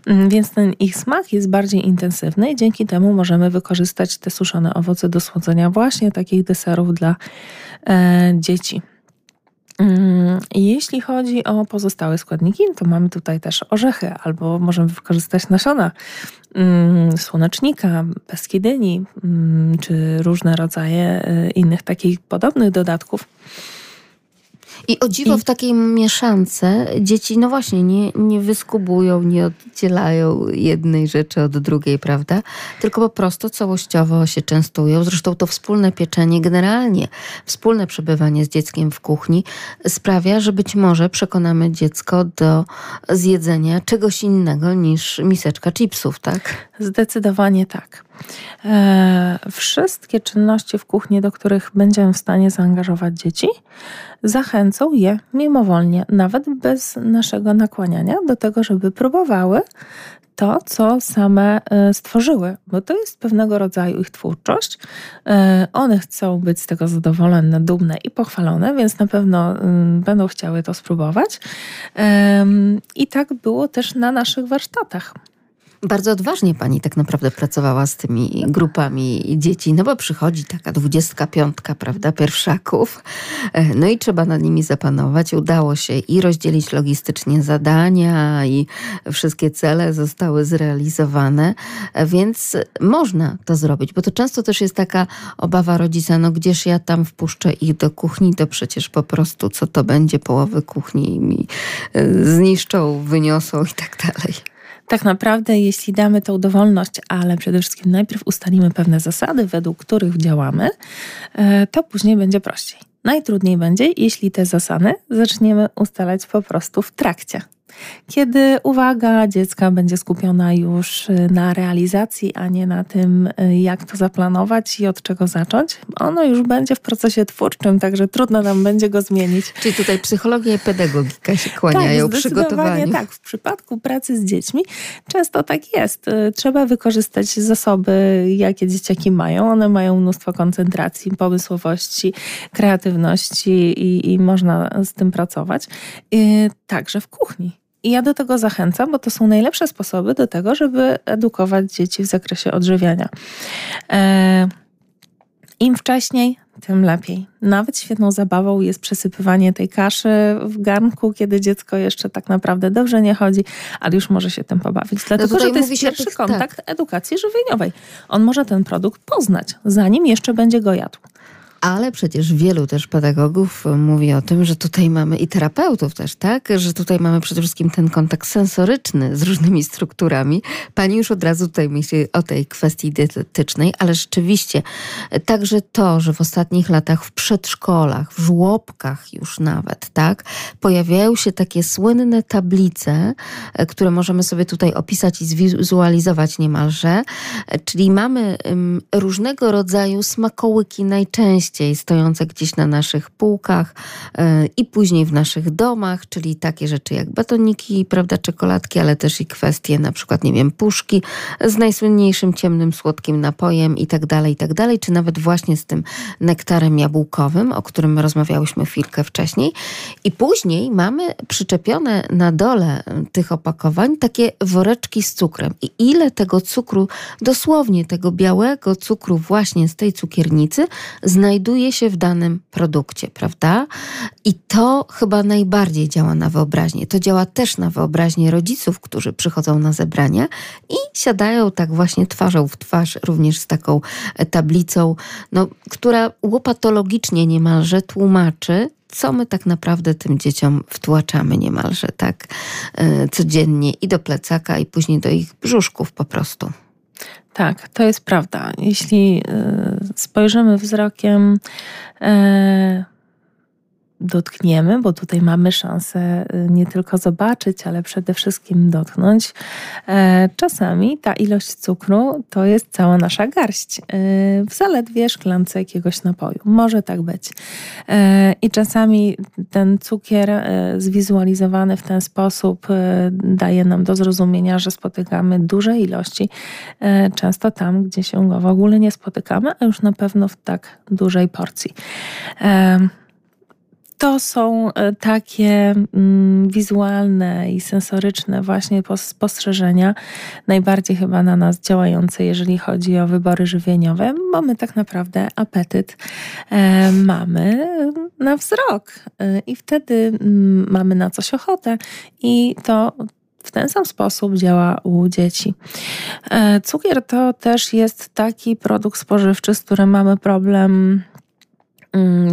Mm, więc ten ich smak jest bardziej intensywny i dzięki temu możemy wykorzystać te suszone owoce do słodzenia właśnie takich deserów dla e, dzieci. Mm, jeśli chodzi o pozostałe składniki, to mamy tutaj też orzechy, albo możemy wykorzystać nasiona mm, słonecznika, peskidyni, mm, czy różne rodzaje y, innych takich podobnych dodatków. I o dziwo I... w takiej mieszance dzieci, no właśnie, nie, nie wyskubują, nie oddzielają jednej rzeczy od drugiej, prawda? Tylko po prostu całościowo się częstują. Zresztą to wspólne pieczenie, generalnie wspólne przebywanie z dzieckiem w kuchni sprawia, że być może przekonamy dziecko do zjedzenia czegoś innego niż miseczka chipsów, tak? Zdecydowanie tak. E, wszystkie czynności w kuchni, do których będziemy w stanie zaangażować dzieci, zachęcą je mimowolnie, nawet bez naszego nakłaniania, do tego, żeby próbowały to, co same e, stworzyły, bo to jest pewnego rodzaju ich twórczość. E, one chcą być z tego zadowolone, dumne i pochwalone, więc na pewno mm, będą chciały to spróbować. I tak było też na naszych warsztatach. Bardzo odważnie pani tak naprawdę pracowała z tymi grupami dzieci, no bo przychodzi taka dwudziestka piątka, prawda, pierwszaków, e, no i trzeba nad nimi zapanować. Udało się i rozdzielić logistycznie zadania i wszystkie cele zostały zrealizowane, e, więc można to zrobić, bo to często też jest taka obawa rodzica, no gdzież ja tam wpuszczę ich do kuchni, to przecież po prostu co to będzie, połowy kuchni mi e, zniszczą, wyniosą i tak dalej tak naprawdę, jeśli damy tą dowolność, ale przede wszystkim najpierw ustalimy pewne zasady, według których działamy, e, to później będzie prościej. Najtrudniej będzie, jeśli te zasady zaczniemy ustalać po prostu w trakcie. Kiedy uwaga dziecka będzie skupiona już na realizacji, a nie na tym, jak to zaplanować i od czego zacząć. Ono już będzie w procesie twórczym, także trudno nam będzie go zmienić. Czyli tutaj psychologia i pedagogika się kłaniają tak, przygotowaniu. Tak, w przypadku pracy z dziećmi często tak jest. Trzeba wykorzystać zasoby, jakie dzieciaki mają. One mają mnóstwo koncentracji, pomysłowości, kreatywności i, i można z tym pracować. Także w kuchni. I ja do tego zachęcam, bo to są najlepsze sposoby do tego, żeby edukować dzieci w zakresie odżywiania. E, Im wcześniej, tym lepiej. Nawet świetną zabawą jest przesypywanie tej kaszy w garnku, kiedy dziecko jeszcze tak naprawdę dobrze nie chodzi, ale już może się tym pobawić. Dlatego, no że to jest pierwszy tych, kontakt tak. edukacji żywieniowej. On może ten produkt poznać, zanim jeszcze będzie go jadł. Ale przecież wielu też pedagogów mówi o tym, że tutaj mamy i terapeutów też, tak? Że tutaj mamy przede wszystkim ten kontakt sensoryczny z różnymi strukturami. Pani już od razu tutaj myśli o tej kwestii dietetycznej, ale rzeczywiście także to, że w ostatnich latach w przedszkolach, w żłobkach już nawet, tak? Pojawiają się takie słynne tablice, które możemy sobie tutaj opisać i zwizualizować niemalże. Czyli mamy różnego rodzaju smakołyki najczęściej stojące gdzieś na naszych półkach e, i później w naszych domach, czyli takie rzeczy jak batoniki, prawda, czekoladki, ale też i kwestie na przykład, nie wiem, puszki z najsłynniejszym ciemnym, słodkim napojem i tak dalej, i tak dalej, czy nawet właśnie z tym nektarem jabłkowym, o którym rozmawiałyśmy chwilkę wcześniej. I później mamy przyczepione na dole tych opakowań takie woreczki z cukrem. I ile tego cukru, dosłownie tego białego cukru właśnie z tej cukiernicy znajduje znajduje się w danym produkcie, prawda? I to chyba najbardziej działa na wyobraźnię. To działa też na wyobraźnię rodziców, którzy przychodzą na zebrania i siadają tak właśnie twarzą w twarz, również z taką tablicą, no, która łopatologicznie niemalże tłumaczy, co my tak naprawdę tym dzieciom wtłaczamy niemalże tak yy, codziennie i do plecaka, i później do ich brzuszków po prostu. Tak, to jest prawda. Jeśli e, spojrzymy wzrokiem e, dotkniemy, bo tutaj mamy szansę y, nie tylko zobaczyć, ale przede wszystkim dotknąć. E, czasami ta ilość cukru to jest cała nasza garść y, w zaledwie szklance jakiegoś napoju. Może tak być. E, I czasami ten cukier e, zwizualizowany w ten sposób daje nam do zrozumienia, że spotykamy duże ilości, często tam, gdzie się go w ogóle nie spotykamy, a już na pewno w tak dużej porcji to są e, takie mm, wizualne i sensoryczne właśnie spostrzeżenia, najbardziej chyba na nas działające, jeżeli chodzi o wybory żywieniowe, bo my tak naprawdę apetyt e, mamy na wzrok e, i wtedy mm, mamy na coś ochotę i to w ten sam sposób działa u dzieci. Cukier to też jest taki produkt spożywczy, z którym mamy problem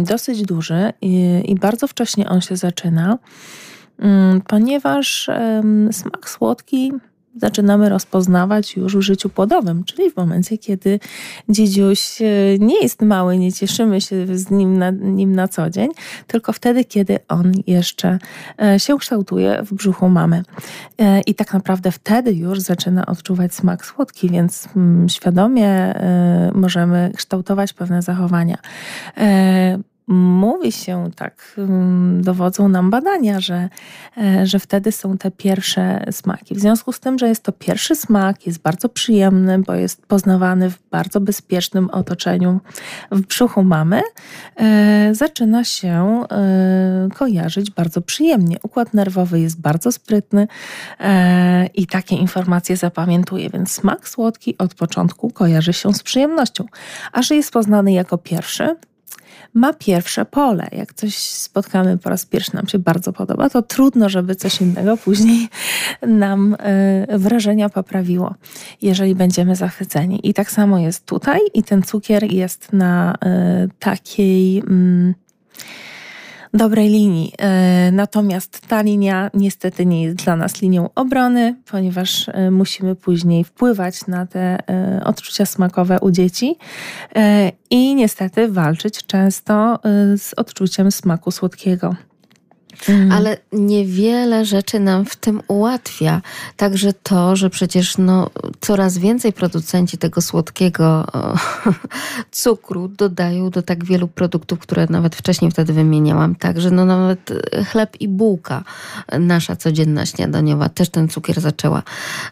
dosyć duży i, i bardzo wcześnie on się zaczyna, mm, ponieważ smak słodki zaczynamy rozpoznawać już w życiu płodowym, czyli w momencie, kiedy dziedziuś e, nie jest mały, nie cieszymy się z nim na, nim na co dzień, tylko wtedy, kiedy on jeszcze e, się kształtuje w brzuchu mamy. E, I tak naprawdę wtedy już zaczyna odczuwać smak słodki, więc mm, świadomie możemy kształtować pewne zachowania mówi się, tak mm, dowodzą nam badania, że, e, że wtedy są te pierwsze smaki. W związku z tym, że jest to pierwszy smak, jest bardzo przyjemny, bo jest poznawany w bardzo bezpiecznym otoczeniu w brzuchu mamy, e, zaczyna się e, kojarzyć bardzo przyjemnie. Układ nerwowy jest bardzo sprytny i takie informacje zapamiętuje, więc smak słodki od początku kojarzy się z przyjemnością. A że jest poznany jako pierwszy, ma pierwsze pole. Jak coś spotkamy po raz pierwszy, nam się bardzo podoba, to trudno, żeby coś innego później nam y, wrażenia poprawiło, jeżeli będziemy zachwyceni. I tak samo jest tutaj, i ten cukier jest na y, takiej. Y, dobrej linii. E, natomiast ta linia niestety nie jest dla nas linią obrony, ponieważ e, musimy później wpływać na te e, odczucia smakowe u dzieci i niestety walczyć często z odczuciem smaku słodkiego. Mm. Ale niewiele rzeczy nam w tym ułatwia. Także to, że przecież no, coraz więcej producenci tego słodkiego cukru dodają do tak wielu produktów, które nawet wcześniej wtedy wymieniałam. Także no, nawet chleb i bułka, nasza codzienna śniadaniowa, też ten cukier zaczęła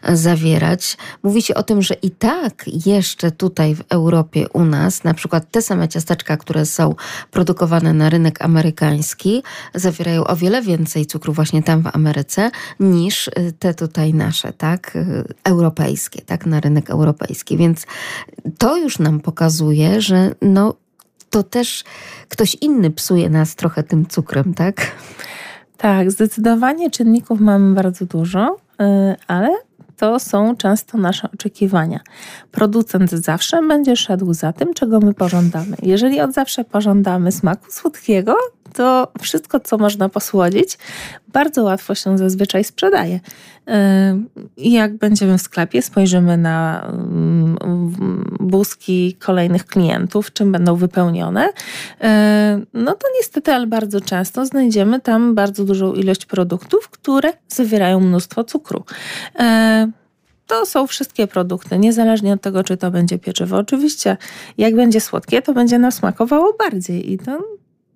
zawierać. Mówi się o tym, że i tak jeszcze tutaj w Europie u nas, na przykład te same ciasteczka, które są produkowane na rynek amerykański, zawierają o wiele więcej cukru właśnie tam w Ameryce niż y, te tutaj nasze, tak, y, europejskie, tak, na rynek europejski. Więc to już nam pokazuje, że no to też ktoś inny psuje nas trochę tym cukrem, tak? Tak, zdecydowanie czynników mamy bardzo dużo, y, ale to są często nasze oczekiwania. Producent zawsze będzie szedł za tym, czego my pożądamy. Jeżeli od zawsze pożądamy smaku słodkiego, to wszystko, co można posłodzić, bardzo łatwo się zazwyczaj sprzedaje. Jak będziemy w sklepie, spojrzymy na mm, kolejnych klientów, czym będą wypełnione, no to niestety, ale bardzo często znajdziemy tam bardzo dużą ilość produktów, które zawierają mnóstwo cukru to są wszystkie produkty, niezależnie od tego, czy to będzie pieczywo. Oczywiście, jak będzie słodkie, to będzie nam smakowało bardziej i to,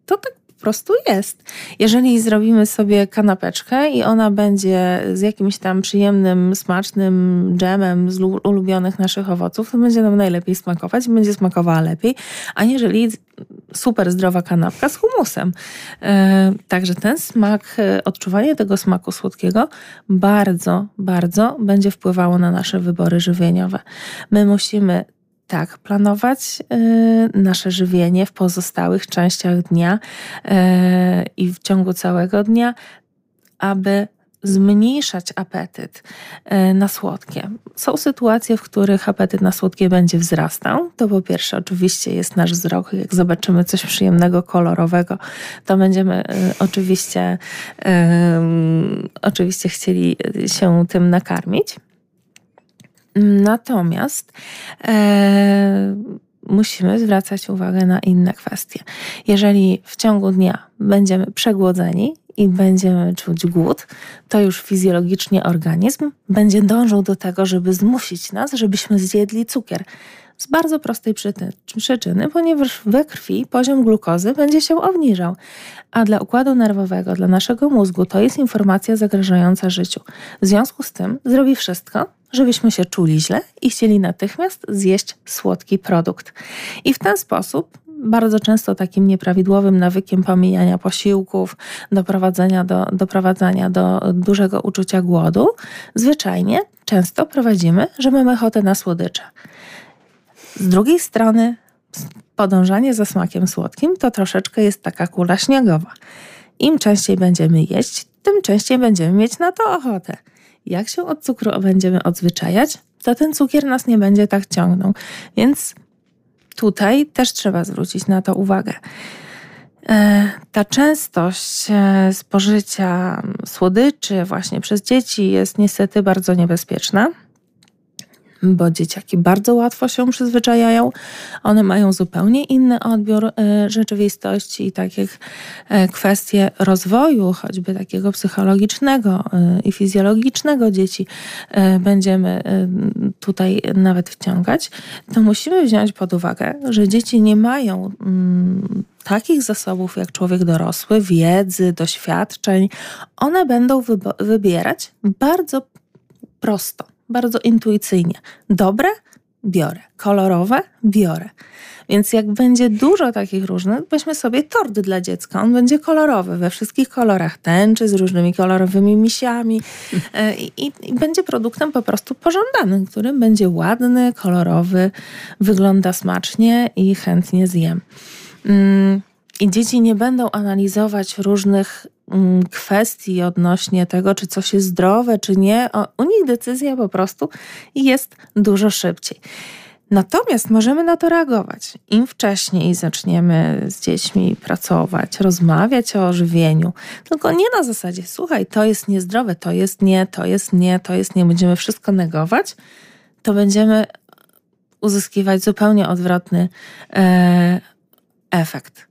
to tak prostu jest. Jeżeli zrobimy sobie kanapeczkę i ona będzie z jakimś tam przyjemnym, smacznym dżemem z ulubionych naszych owoców, to będzie nam najlepiej smakować, będzie smakowała lepiej, aniżeli super zdrowa kanapka z humusem. E, także ten smak, e, odczuwanie tego smaku słodkiego bardzo, bardzo będzie wpływało na nasze wybory żywieniowe. My musimy tak, planować y, nasze żywienie w pozostałych częściach dnia y, i w ciągu całego dnia, aby zmniejszać apetyt y, na słodkie. Są sytuacje, w których apetyt na słodkie będzie wzrastał. To po pierwsze, oczywiście jest nasz wzrok. Jak zobaczymy coś przyjemnego, kolorowego, to będziemy oczywiście, oczywiście chcieli się tym nakarmić. Natomiast e, musimy zwracać uwagę na inne kwestie. Jeżeli w ciągu dnia będziemy przegłodzeni i będziemy czuć głód, to już fizjologicznie organizm będzie dążył do tego, żeby zmusić nas, żebyśmy zjedli cukier. Z bardzo prostej przyczyny, ponieważ we krwi poziom glukozy będzie się obniżał, a dla układu nerwowego, dla naszego mózgu to jest informacja zagrażająca życiu. W związku z tym zrobi wszystko, żebyśmy się czuli źle i chcieli natychmiast zjeść słodki produkt. I w ten sposób bardzo często takim nieprawidłowym nawykiem pomijania posiłków, doprowadzenia do, doprowadzania do dużego uczucia głodu, zwyczajnie często prowadzimy, że mamy ochotę na słodycze. Z drugiej strony, podążanie za smakiem słodkim to troszeczkę jest taka kula śniegowa. Im częściej będziemy jeść, tym częściej będziemy mieć na to ochotę. Jak się od cukru będziemy odzwyczajać, to ten cukier nas nie będzie tak ciągnął. Więc tutaj też trzeba zwrócić na to uwagę. E, ta częstość e, spożycia słodyczy właśnie przez dzieci jest niestety bardzo niebezpieczna bo dzieciaki bardzo łatwo się przyzwyczajają. One mają zupełnie inny odbiór e, rzeczywistości i takich e, kwestie rozwoju, choćby takiego psychologicznego e, i fizjologicznego dzieci będziemy tutaj nawet wciągać, to musimy wziąć pod uwagę, że dzieci nie mają mm, takich zasobów jak człowiek dorosły, wiedzy, doświadczeń. One będą wybierać bardzo prosto bardzo intuicyjnie. Dobre? Biorę. Kolorowe? Biorę. Więc jak będzie dużo takich różnych, weźmy sobie tort dla dziecka. On będzie kolorowy, we wszystkich kolorach tęczy, z różnymi kolorowymi misiami e, i, i, i będzie produktem po prostu pożądanym, który będzie ładny, kolorowy, wygląda smacznie i chętnie zjem. I dzieci nie będą analizować różnych Mm, kwestii odnośnie tego, czy coś jest zdrowe, czy nie. U nich decyzja po prostu jest dużo szybciej. Natomiast możemy na to reagować. Im wcześniej zaczniemy z dziećmi pracować, rozmawiać o żywieniu, tylko nie na zasadzie, słuchaj, to jest niezdrowe, to jest nie, to jest nie, to jest nie, będziemy wszystko negować, to będziemy uzyskiwać zupełnie odwrotny e, efekt.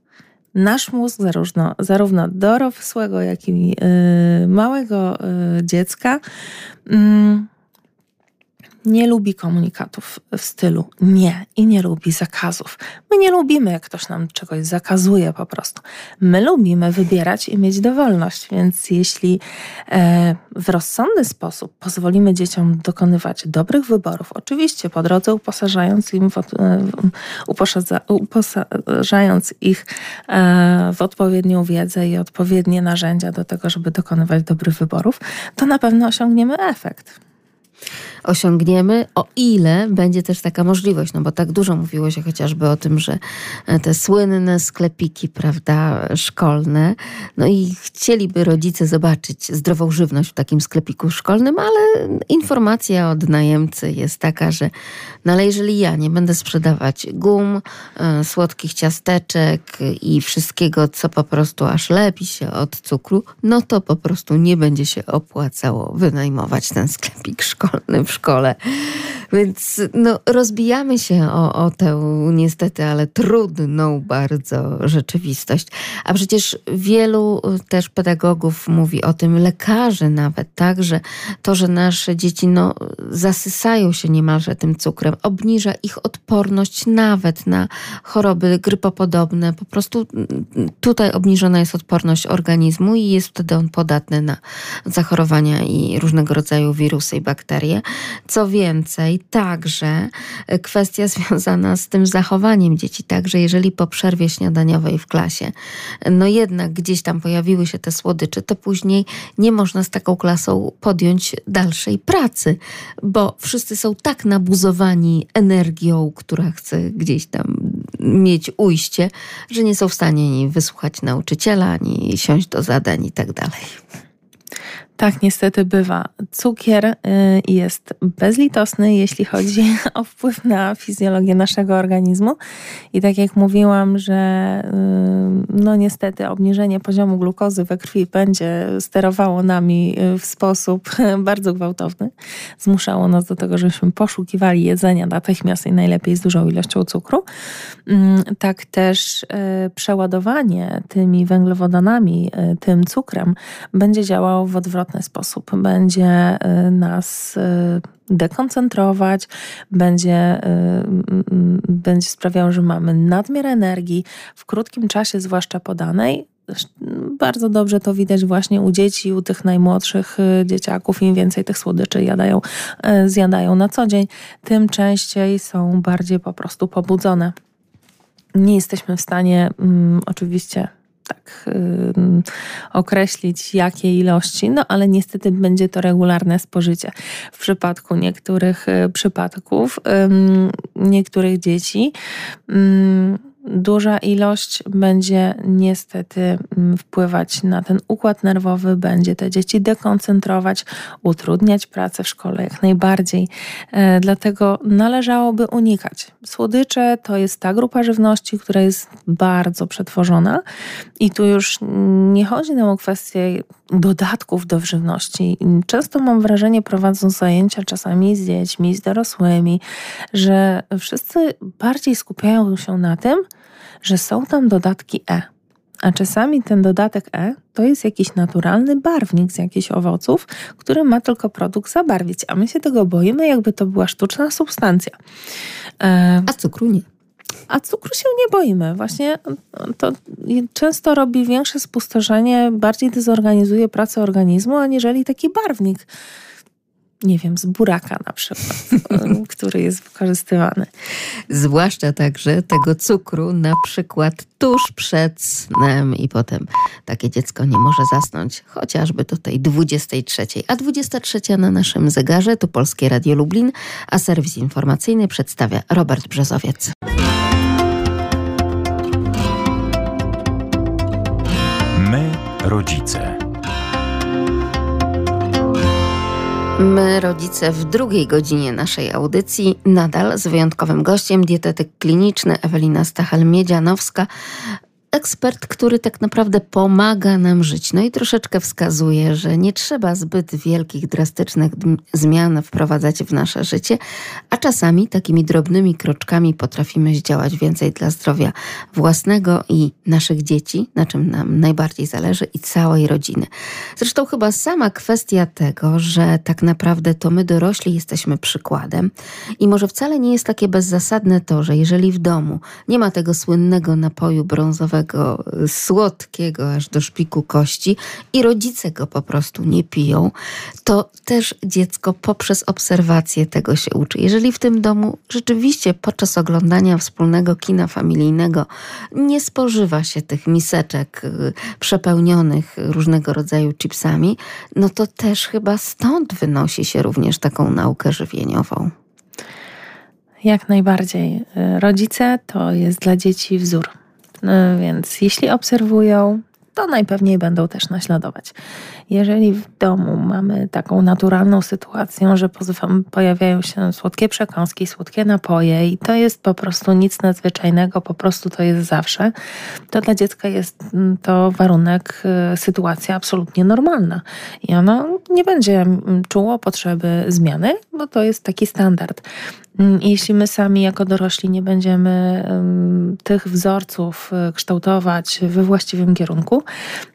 Nasz mózg, zarówno, zarówno dorosłego, jak i y, małego y, dziecka, mm, nie lubi komunikatów w stylu nie i nie lubi zakazów. My nie lubimy, jak ktoś nam czegoś zakazuje po prostu. My lubimy wybierać i mieć dowolność, więc jeśli e, w rozsądny sposób pozwolimy dzieciom dokonywać dobrych wyborów, oczywiście po drodze uposażając, im w, e, uposażając ich e, w odpowiednią wiedzę i odpowiednie narzędzia do tego, żeby dokonywać dobrych wyborów, to na pewno osiągniemy efekt osiągniemy, o ile będzie też taka możliwość, no bo tak dużo mówiło się chociażby o tym, że e, te słynne sklepiki, prawda, szkolne, no i chcieliby rodzice zobaczyć zdrową żywność w takim sklepiku szkolnym, ale informacja od najemcy jest taka, że no ale jeżeli ja nie będę sprzedawać gum, e, słodkich ciasteczek i wszystkiego, co po prostu aż lepi się od cukru, no to po prostu nie będzie się opłacało wynajmować ten sklepik szkolny w szkole. Więc no, rozbijamy się o, o tę niestety, ale trudną bardzo rzeczywistość. A przecież wielu też pedagogów mówi o tym, lekarzy nawet, tak, że to, że nasze dzieci no, zasysają się niemalże tym cukrem, obniża ich odporność nawet na choroby grypopodobne. Po prostu tutaj obniżona jest odporność organizmu i jest wtedy on podatny na zachorowania i różnego rodzaju wirusy i bakterie. Co więcej, także kwestia związana z tym zachowaniem dzieci, także jeżeli po przerwie śniadaniowej w klasie, no jednak gdzieś tam pojawiły się te słodycze, to później nie można z taką klasą podjąć dalszej pracy, bo wszyscy są tak nabuzowani energią, która chce gdzieś tam mieć ujście, że nie są w stanie ani wysłuchać nauczyciela, ani siąść do zadań i tak dalej. Tak, niestety bywa. Cukier y, jest bezlitosny, jeśli chodzi o wpływ na fizjologię naszego organizmu. I tak jak mówiłam, że y, no niestety obniżenie poziomu glukozy we krwi będzie sterowało nami y, w sposób bardzo gwałtowny. Zmuszało nas do tego, żebyśmy poszukiwali jedzenia natychmiast i najlepiej z dużą ilością cukru. Mm, tak też przeładowanie tymi węglowodanami, tym cukrem będzie działało w odwrotny odwrotny sposób. Będzie y, nas y, dekoncentrować, będzie, y, będzie sprawiał, że mamy nadmiar energii w krótkim czasie, zwłaszcza podanej. Bardzo dobrze to widać właśnie u dzieci, u tych najmłodszych dzieciaków. Im więcej tych słodyczy jadają, zjadają na co dzień, tym częściej są bardziej po prostu pobudzone. Nie jesteśmy w stanie um, oczywiście tak określić, jakie ilości, no ale niestety będzie to regularne spożycie. W przypadku niektórych yy, przypadków, niektórych dzieci, duża ilość będzie niestety mm, wpływać na ten układ nerwowy, będzie te dzieci dekoncentrować, utrudniać pracę w szkole jak najbardziej. E, dlatego należałoby unikać. Słodycze to jest ta grupa żywności, która jest bardzo przetworzona i tu już nie chodzi nam o kwestię dodatków do żywności. Często mam wrażenie, prowadząc zajęcia czasami z dziećmi, z dorosłymi, że wszyscy bardziej skupiają się na tym, że są tam dodatki E. A czasami ten dodatek E to jest jakiś naturalny barwnik z jakichś owoców, który ma tylko produkt zabarwić, a my się tego boimy, jakby to była sztuczna substancja. E... A cukru nie. A cukru się nie boimy. Właśnie to często robi większe spustoszenie, bardziej dezorganizuje pracę organizmu, aniżeli taki barwnik nie wiem, z buraka na przykład, który jest wykorzystywany. Zwłaszcza także tego cukru na przykład tuż przed snem i potem takie dziecko nie może zasnąć chociażby do tej 23. A 23 na naszym zegarze to Polskie Radio Lublin, a serwis informacyjny przedstawia Robert Brzezowiec. My, rodzice. My, rodzice, w drugiej godzinie naszej audycji, nadal z wyjątkowym gościem, dietetyk kliniczny Ewelina Stachel-Miedzianowska, ekspert, który tak naprawdę pomaga nam żyć. No i troszeczkę wskazuje, że nie trzeba zbyt wielkich, drastycznych zmian wprowadzać w nasze życie, a czasami takimi drobnymi kroczkami potrafimy zdziałać więcej dla zdrowia własnego i naszych dzieci, na czym nam najbardziej zależy, i całej rodziny. Zresztą chyba sama kwestia tego, że tak naprawdę to my dorośli jesteśmy przykładem i może wcale nie jest takie bezzasadne to, że jeżeli w domu nie ma tego słynnego napoju brązowego, słodkiego aż do szpiku kości i rodzice go po prostu nie piją, to też dziecko poprzez obserwację tego się uczy. Jeżeli w tym domu rzeczywiście podczas oglądania wspólnego kina familijnego nie spożywa się tych miseczek y, przepełnionych różnego rodzaju chipsami, no to też chyba stąd wynosi się również taką naukę żywieniową. Jak najbardziej. Rodzice to jest dla dzieci wzór. No więc jeśli obserwują, to najpewniej będą też naśladować. Jeżeli w domu mamy taką naturalną sytuację, że pojawiają się słodkie przekąski, słodkie napoje i to jest po prostu nic nadzwyczajnego, po prostu to jest zawsze, to dla dziecka jest mm, to warunek, y, sytuacja absolutnie normalna. I ono nie będzie mm, czuło potrzeby zmiany, bo to jest taki standard. Mm, jeśli my sami jako dorośli nie będziemy tych wzorców y, kształtować we właściwym kierunku,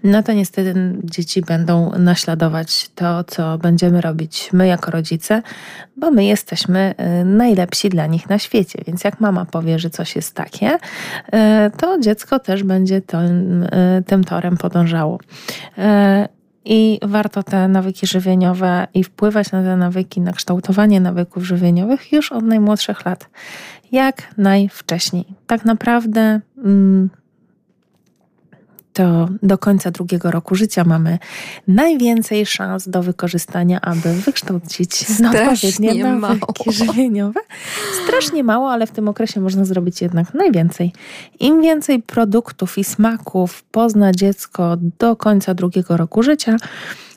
no to niestety dzieci będą naśladować to, co będziemy robić my jako rodzice, bo my jesteśmy y, najlepsi dla nich na świecie. Więc jak mama powie, że coś jest takie, y, to dziecko też będzie tym, tym torem podążało. I warto te nawyki żywieniowe i wpływać na te nawyki, na kształtowanie nawyków żywieniowych już od najmłodszych lat. Jak najwcześniej. Tak naprawdę. Mm, to do końca drugiego roku życia mamy najwięcej szans do wykorzystania, aby wykształcić odpowiednie nawyki mało. żywieniowe. Strasznie mało, ale w tym okresie można zrobić jednak najwięcej. Im więcej produktów i smaków pozna dziecko do końca drugiego roku życia,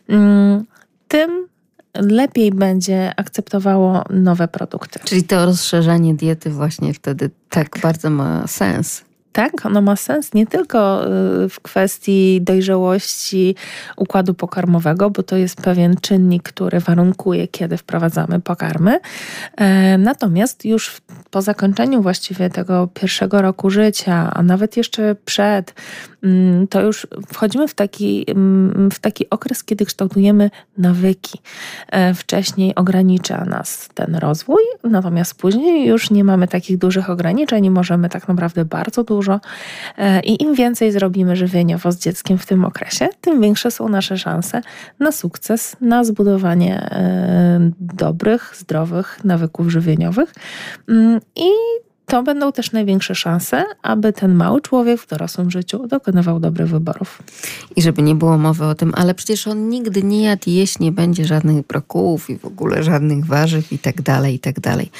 mm, tym lepiej będzie akceptowało nowe produkty. Czyli to rozszerzenie diety właśnie wtedy tak, tak bardzo ma sens tak, ono ma sens nie tylko y, w kwestii dojrzałości układu pokarmowego, bo to jest pewien czynnik, który warunkuje, kiedy wprowadzamy pokarmy. E, natomiast już po zakończeniu właściwie tego pierwszego roku życia, a nawet jeszcze przed, to już wchodzimy w taki, mm, w taki okres, kiedy kształtujemy nawyki. E, wcześniej ogranicza nas ten rozwój, natomiast później już nie mamy takich dużych ograniczeń i możemy tak naprawdę bardzo dużo dużo. E, I im więcej zrobimy żywieniowo z dzieckiem w tym okresie, tym większe są nasze szanse na sukces, na zbudowanie e, dobrych, zdrowych nawyków żywieniowych. Mm, I to będą też największe szanse, aby ten mały człowiek w dorosłym życiu dokonywał dobrych wyborów. I żeby nie było mowy o tym, ale przecież on nigdy nie jadł jeść nie będzie żadnych brokułów i w ogóle żadnych warzyw i tak dalej, i tak dalej.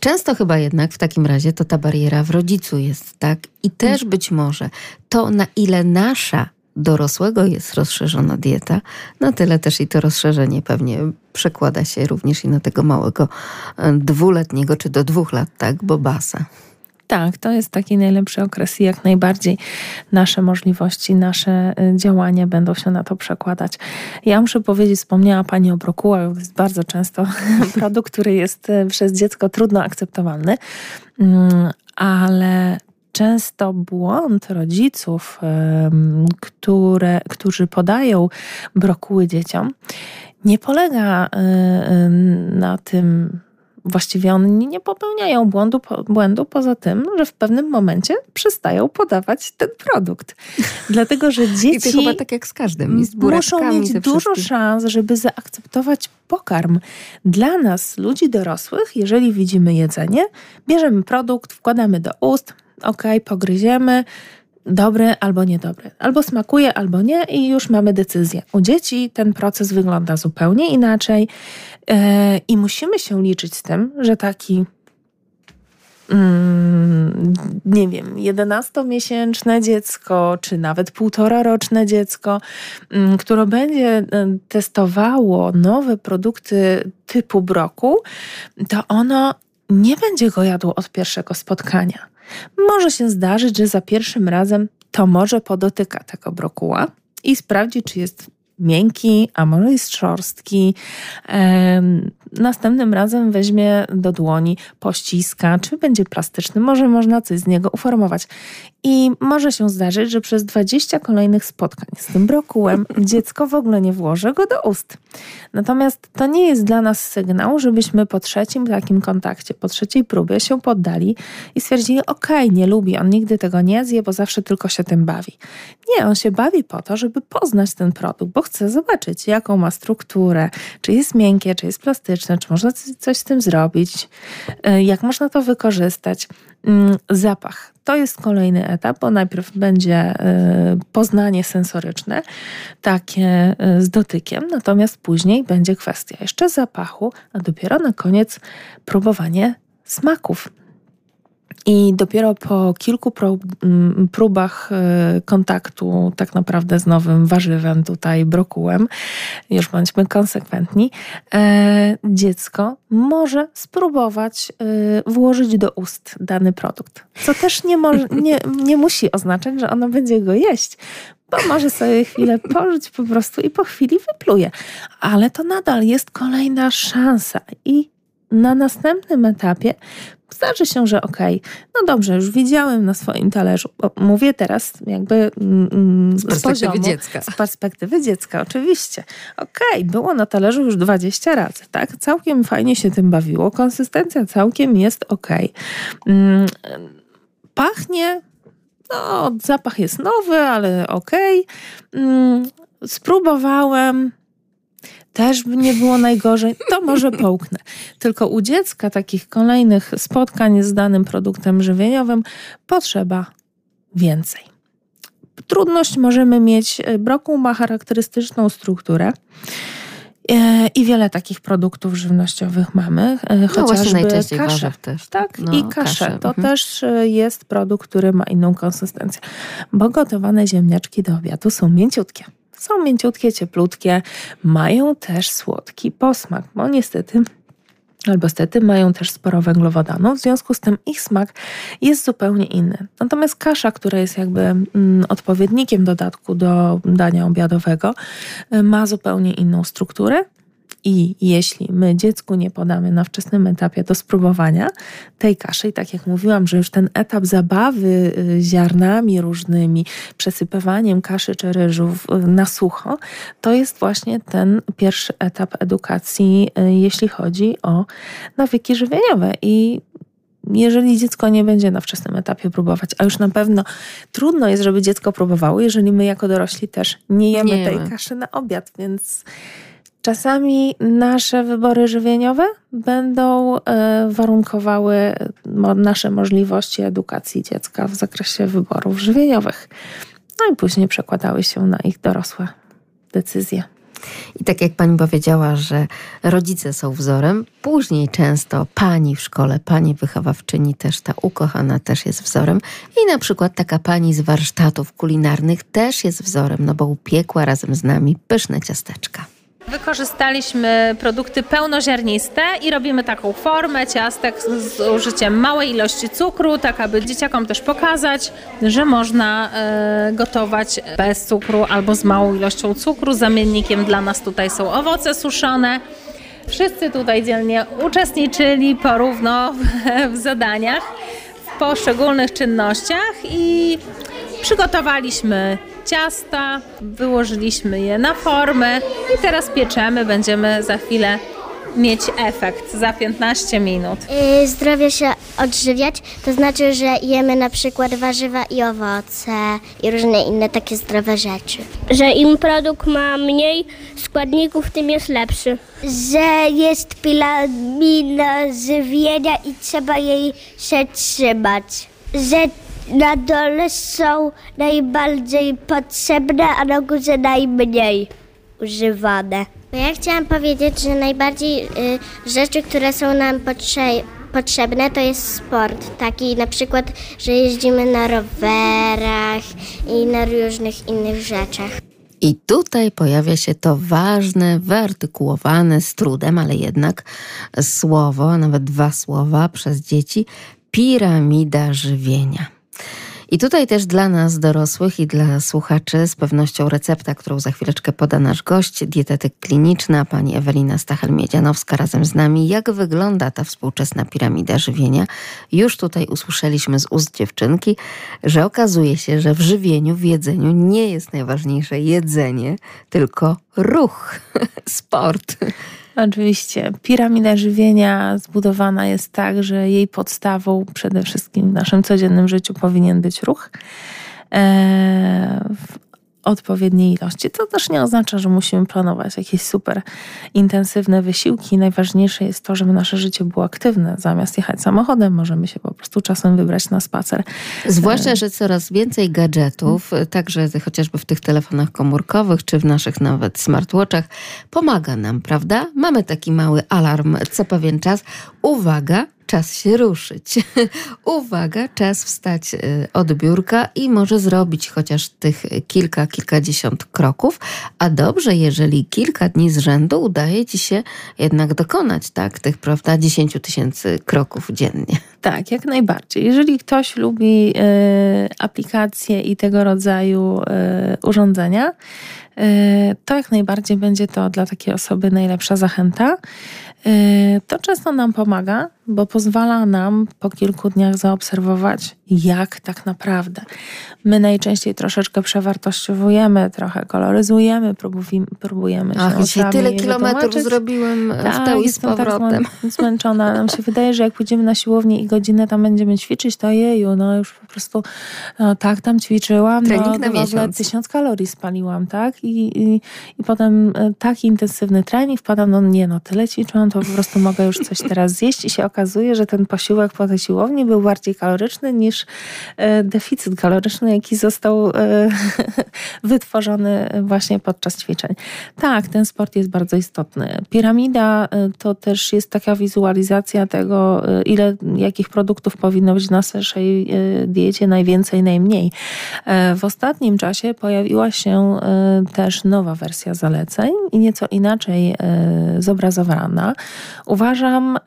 Często chyba jednak w takim razie to ta bariera w rodzicu jest, tak? I też być może to, na ile nasza dorosłego jest rozszerzona dieta, na tyle też i to rozszerzenie pewnie przekłada się również i na tego małego e, dwuletniego czy do dwóch lat, tak, bobasa. Tak, to jest taki najlepszy okres i jak najbardziej nasze możliwości, nasze e, działania będą się na to przekładać. Ja muszę powiedzieć, wspomniała Pani o brokułach, to jest bardzo często produkt, który jest e, przez dziecko trudno akceptowalny, mm, ale często błąd rodziców, które, którzy podają brokuły dzieciom, nie polega e, na tym, właściwie oni nie popełniają błędu, błędu poza tym, że w pewnym momencie przestają podawać ten produkt. Dlatego, że dzieci I to chyba tak jak z każdym, z muszą mieć dużo szans, żeby zaakceptować pokarm. Dla nas, ludzi dorosłych, jeżeli widzimy jedzenie, bierzemy produkt, wkładamy do ust, ok, pogryziemy, dobry albo niedobry. Albo smakuje, albo nie i już mamy decyzję. U dzieci ten proces wygląda zupełnie inaczej yy, i musimy się liczyć z tym, że taki mm, nie wiem, 11-miesięczne dziecko, czy nawet półtoraroczne dziecko, mm, które będzie e, testowało nowe produkty typu broku, to ono nie będzie go jadło od pierwszego spotkania może się zdarzyć, że za pierwszym razem to może podotyka tego brokuła i sprawdzi, czy jest miękki, a może jest szorstki. Następnym razem weźmie do dłoni, pościska, czy będzie plastyczny, może można coś z niego uformować. I może się zdarzyć, że przez 20 kolejnych spotkań z tym brokułem dziecko w ogóle nie włoży go do ust. Natomiast to nie jest dla nas sygnał, żebyśmy po trzecim takim kontakcie, po trzeciej próbie się poddali i stwierdzili, okej, okay, nie lubi, on nigdy tego nie zje, bo zawsze tylko się tym bawi. Nie, on się bawi po to, żeby poznać ten produkt, bo chce zobaczyć, jaką ma strukturę, czy jest miękkie, czy jest plastyczne, czy można coś z tym zrobić, e, jak można to wykorzystać. Mm, zapach. To jest kolejny etap, bo najpierw będzie e, poznanie sensoryczne, takie e, z dotykiem, natomiast później będzie kwestia jeszcze zapachu, a dopiero na koniec próbowanie smaków. I dopiero po kilku mm, próbach e, kontaktu, tak naprawdę z nowym warzywem, tutaj brokułem, już bądźmy konsekwentni, e, dziecko może spróbować e, włożyć do ust dany produkt. Co też nie, może, nie, nie musi oznaczać, że ono będzie go jeść, bo może sobie chwilę pożyć po prostu i po chwili wypluje. Ale to nadal jest kolejna szansa i na następnym etapie zdarzy się, że okej, okay, no dobrze, już widziałem na swoim talerzu. Mówię teraz jakby mm, mm, z, z perspektywy poziomu, dziecka. Z perspektywy dziecka, oczywiście. Okej, okay, było na talerzu już 20 razy, tak? Całkiem fajnie się tym bawiło. Konsystencja całkiem jest okej. Mm, pachnie no, zapach jest nowy, ale okej. Okay. Spróbowałem, też by nie było najgorzej, to może połknę. Tylko u dziecka takich kolejnych spotkań z danym produktem żywieniowym potrzeba więcej. Trudność możemy mieć, e, brokuł ma charakterystyczną strukturę. E, I wiele takich produktów żywnościowych mamy. E, no chociażby najczęściej kasze. też. Tak, no, i kasze. kasze. To mhm. też jest produkt, który ma inną konsystencję. Bo gotowane ziemniaczki do obiadu są mięciutkie. Są mięciutkie, cieplutkie, mają też słodki posmak, bo niestety albo stety mają też sporo węglowodanów, w związku z tym ich smak jest zupełnie inny. Natomiast kasza, która jest jakby mm, odpowiednikiem dodatku do dania obiadowego, y, ma zupełnie inną strukturę i jeśli my dziecku nie podamy na wczesnym etapie do spróbowania tej kaszy, i tak jak mówiłam, że już ten etap zabawy y, ziarnami różnymi, przesypywaniem kaszy czy ryżów y, na sucho, to jest właśnie ten pierwszy etap edukacji, y, jeśli chodzi o nawyki żywieniowe. I jeżeli dziecko nie będzie na wczesnym etapie próbować, a już na pewno trudno jest, żeby dziecko próbowało, jeżeli my jako dorośli też nie jemy, nie jemy. tej kaszy na obiad, więc Czasami nasze wybory żywieniowe będą e, warunkowały nasze możliwości edukacji dziecka w zakresie wyborów żywieniowych. No i później przekładały się na ich dorosłe decyzje. I tak jak pani powiedziała, że rodzice są wzorem, później często pani w szkole, pani wychowawczyni też ta ukochana też jest wzorem i na przykład taka pani z warsztatów kulinarnych też jest wzorem, no bo upiekła razem z nami pyszne ciasteczka. Wykorzystaliśmy produkty pełnoziarniste i robimy taką formę ciastek z użyciem małej ilości cukru, tak aby dzieciakom też pokazać, że można e, gotować bez cukru albo z małą ilością cukru. Zamiennikiem dla nas tutaj są owoce suszone. Wszyscy tutaj dzielnie uczestniczyli porówno w, w zadaniach, w poszczególnych czynnościach i przygotowaliśmy ciasta, wyłożyliśmy je na formę i teraz pieczemy. Będziemy za chwilę mieć efekt za 15 minut. Yy, zdrowie się odżywiać, to znaczy, że jemy na przykład warzywa i owoce i różne inne takie zdrowe rzeczy. Że im produkt ma mniej składników, tym jest lepszy. Że jest piramida żywienia i trzeba jej się trzymać. Że na dole są najbardziej potrzebne, a na górze najmniej używane. Ja chciałam powiedzieć, że najbardziej y, rzeczy, które są nam potrze- potrzebne, to jest sport. Taki na przykład, że jeździmy na rowerach i na różnych innych rzeczach. I tutaj pojawia się to ważne, wyartykułowane z trudem, ale jednak słowo, a nawet dwa słowa przez dzieci piramida żywienia. I tutaj też dla nas dorosłych i dla słuchaczy z pewnością recepta, którą za chwileczkę poda nasz gość, dietetyk kliniczna, pani Ewelina Stachel-Miedzianowska razem z nami. Jak wygląda ta współczesna piramida żywienia? Już tutaj usłyszeliśmy z ust dziewczynki, że okazuje się, że w żywieniu, w jedzeniu nie jest najważniejsze jedzenie, tylko ruch, sport. Oczywiście. Piramida żywienia zbudowana jest tak, że jej podstawą przede wszystkim w naszym codziennym życiu powinien być ruch. Odpowiedniej ilości. To też nie oznacza, że musimy planować jakieś super intensywne wysiłki. Najważniejsze jest to, żeby nasze życie było aktywne. Zamiast jechać samochodem, możemy się po prostu czasem wybrać na spacer. Zwłaszcza, że coraz więcej gadżetów, także chociażby w tych telefonach komórkowych, czy w naszych nawet smartwatchach, pomaga nam, prawda? Mamy taki mały alarm co pewien czas. Uwaga, czas się ruszyć. Uwaga, czas wstać y, od biurka i może zrobić chociaż tych kilka, kilkadziesiąt kroków. A dobrze, jeżeli kilka dni z rzędu udaje ci się jednak dokonać, tak, tych, prawda, 10 tysięcy kroków dziennie. Tak, jak najbardziej. Jeżeli ktoś lubi y, aplikacje i tego rodzaju y, urządzenia, y, to jak najbardziej będzie to dla takiej osoby najlepsza zachęta. Y, to często nam pomaga, bo pozwala nam po kilku dniach zaobserwować, jak tak naprawdę. My najczęściej troszeczkę przewartościowujemy, trochę koloryzujemy, próbujemy, próbujemy się Ach, dzisiaj tyle kilometrów wytłumaczyć. zrobiłem Tak, w tył i z tak powrotem. zmę- zmęczona. Nam się wydaje, że jak pójdziemy na siłownię i godzinę tam będziemy ćwiczyć, to jeju, no już po prostu no, tak tam ćwiczyłam, Trening no, na w ogóle tysiąc kalorii spaliłam, tak? I, i, i potem e, taki intensywny trening, wpadam, no nie no, tyle ćwiczyłam, to po prostu mogę już coś teraz zjeść i się okazuje, że ten posiłek po tej siłowni był bardziej kaloryczny niż e, deficyt kaloryczny, jaki został e, wytworzony właśnie podczas ćwiczeń. Tak, ten sport jest bardzo istotny. Piramida e, to też jest taka wizualizacja tego, ile jakich produktów powinno być w naszej diecie, najwięcej, najmniej. W ostatnim czasie pojawiła się też nowa wersja zaleceń i nieco inaczej zobrazowana. Uważam,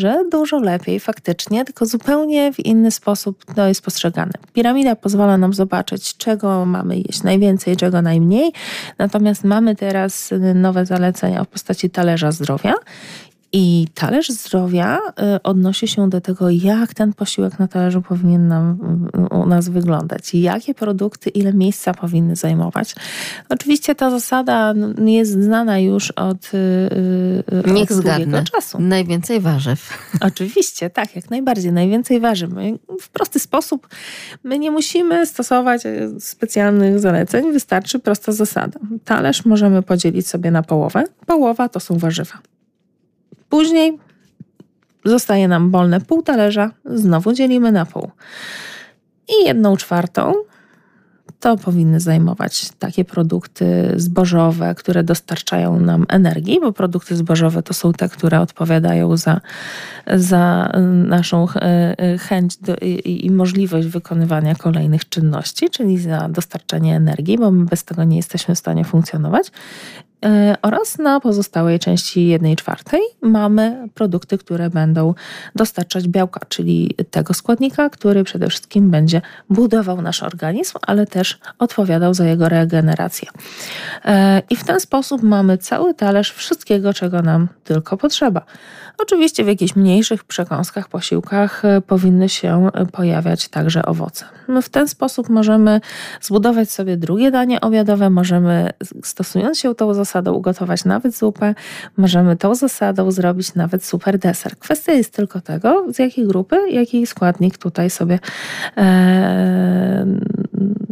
że dużo lepiej faktycznie, tylko zupełnie w inny sposób to jest postrzegane. Piramida pozwala nam zobaczyć, czego mamy jeść najwięcej, czego najmniej. Natomiast mamy teraz nowe zalecenia w postaci talerza zdrowia. I talerz zdrowia y, odnosi się do tego, jak ten posiłek na talerzu powinien nam, y, u nas wyglądać, jakie produkty, ile miejsca powinny zajmować. Oczywiście ta zasada jest znana już od, y, Niech od zgadnę. czasu. Najwięcej warzyw. Oczywiście, tak, jak najbardziej. Najwięcej ważymy. W prosty sposób. My nie musimy stosować specjalnych zaleceń, wystarczy prosta zasada. Talerz możemy podzielić sobie na połowę. Połowa to są warzywa. Później zostaje nam wolne pół talerza, znowu dzielimy na pół. I jedną czwartą to powinny zajmować takie produkty zbożowe, które dostarczają nam energii, bo produkty zbożowe to są te, które odpowiadają za, za naszą e, e, chęć do, i, i możliwość wykonywania kolejnych czynności, czyli za dostarczanie energii, bo my bez tego nie jesteśmy w stanie funkcjonować. E, Oraz na pozostałej części jednej czwartej mamy produkty, które będą dostarczać białka, czyli tego składnika, który przede wszystkim będzie budował nasz organizm, ale też odpowiadał za jego regenerację. E, I w ten sposób mamy cały talerz wszystkiego, czego nam tylko potrzeba. Oczywiście w jakichś mniejszych przekąskach, posiłkach e, powinny się e, pojawiać także owoce. No w ten sposób możemy zbudować sobie drugie danie obiadowe, możemy stosując się tą zasadą ugotować nawet zupę, możemy tą zasadą zrobić nawet super deser. Kwestia jest tylko tego, z jakiej grupy, jaki składnik tutaj sobie e,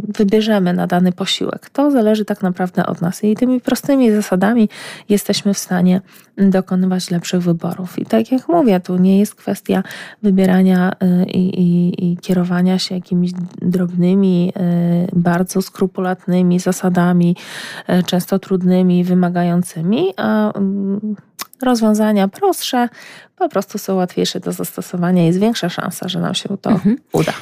wybierzemy na dany posiłek. To zależy tak naprawdę od nas i tymi prostymi zasadami jesteśmy w stanie dokonywać lepszych wyborów. I tak jak mówię, tu nie jest kwestia wybierania y, i, i, i kierowania się jakimiś drobnymi, y, bardzo skrupulatnymi zasadami, y, często trudnymi, wymagającymi, a mm, rozwiązania prostsze po prostu są łatwiejsze do zastosowania i jest większa szansa, że nam się to uda.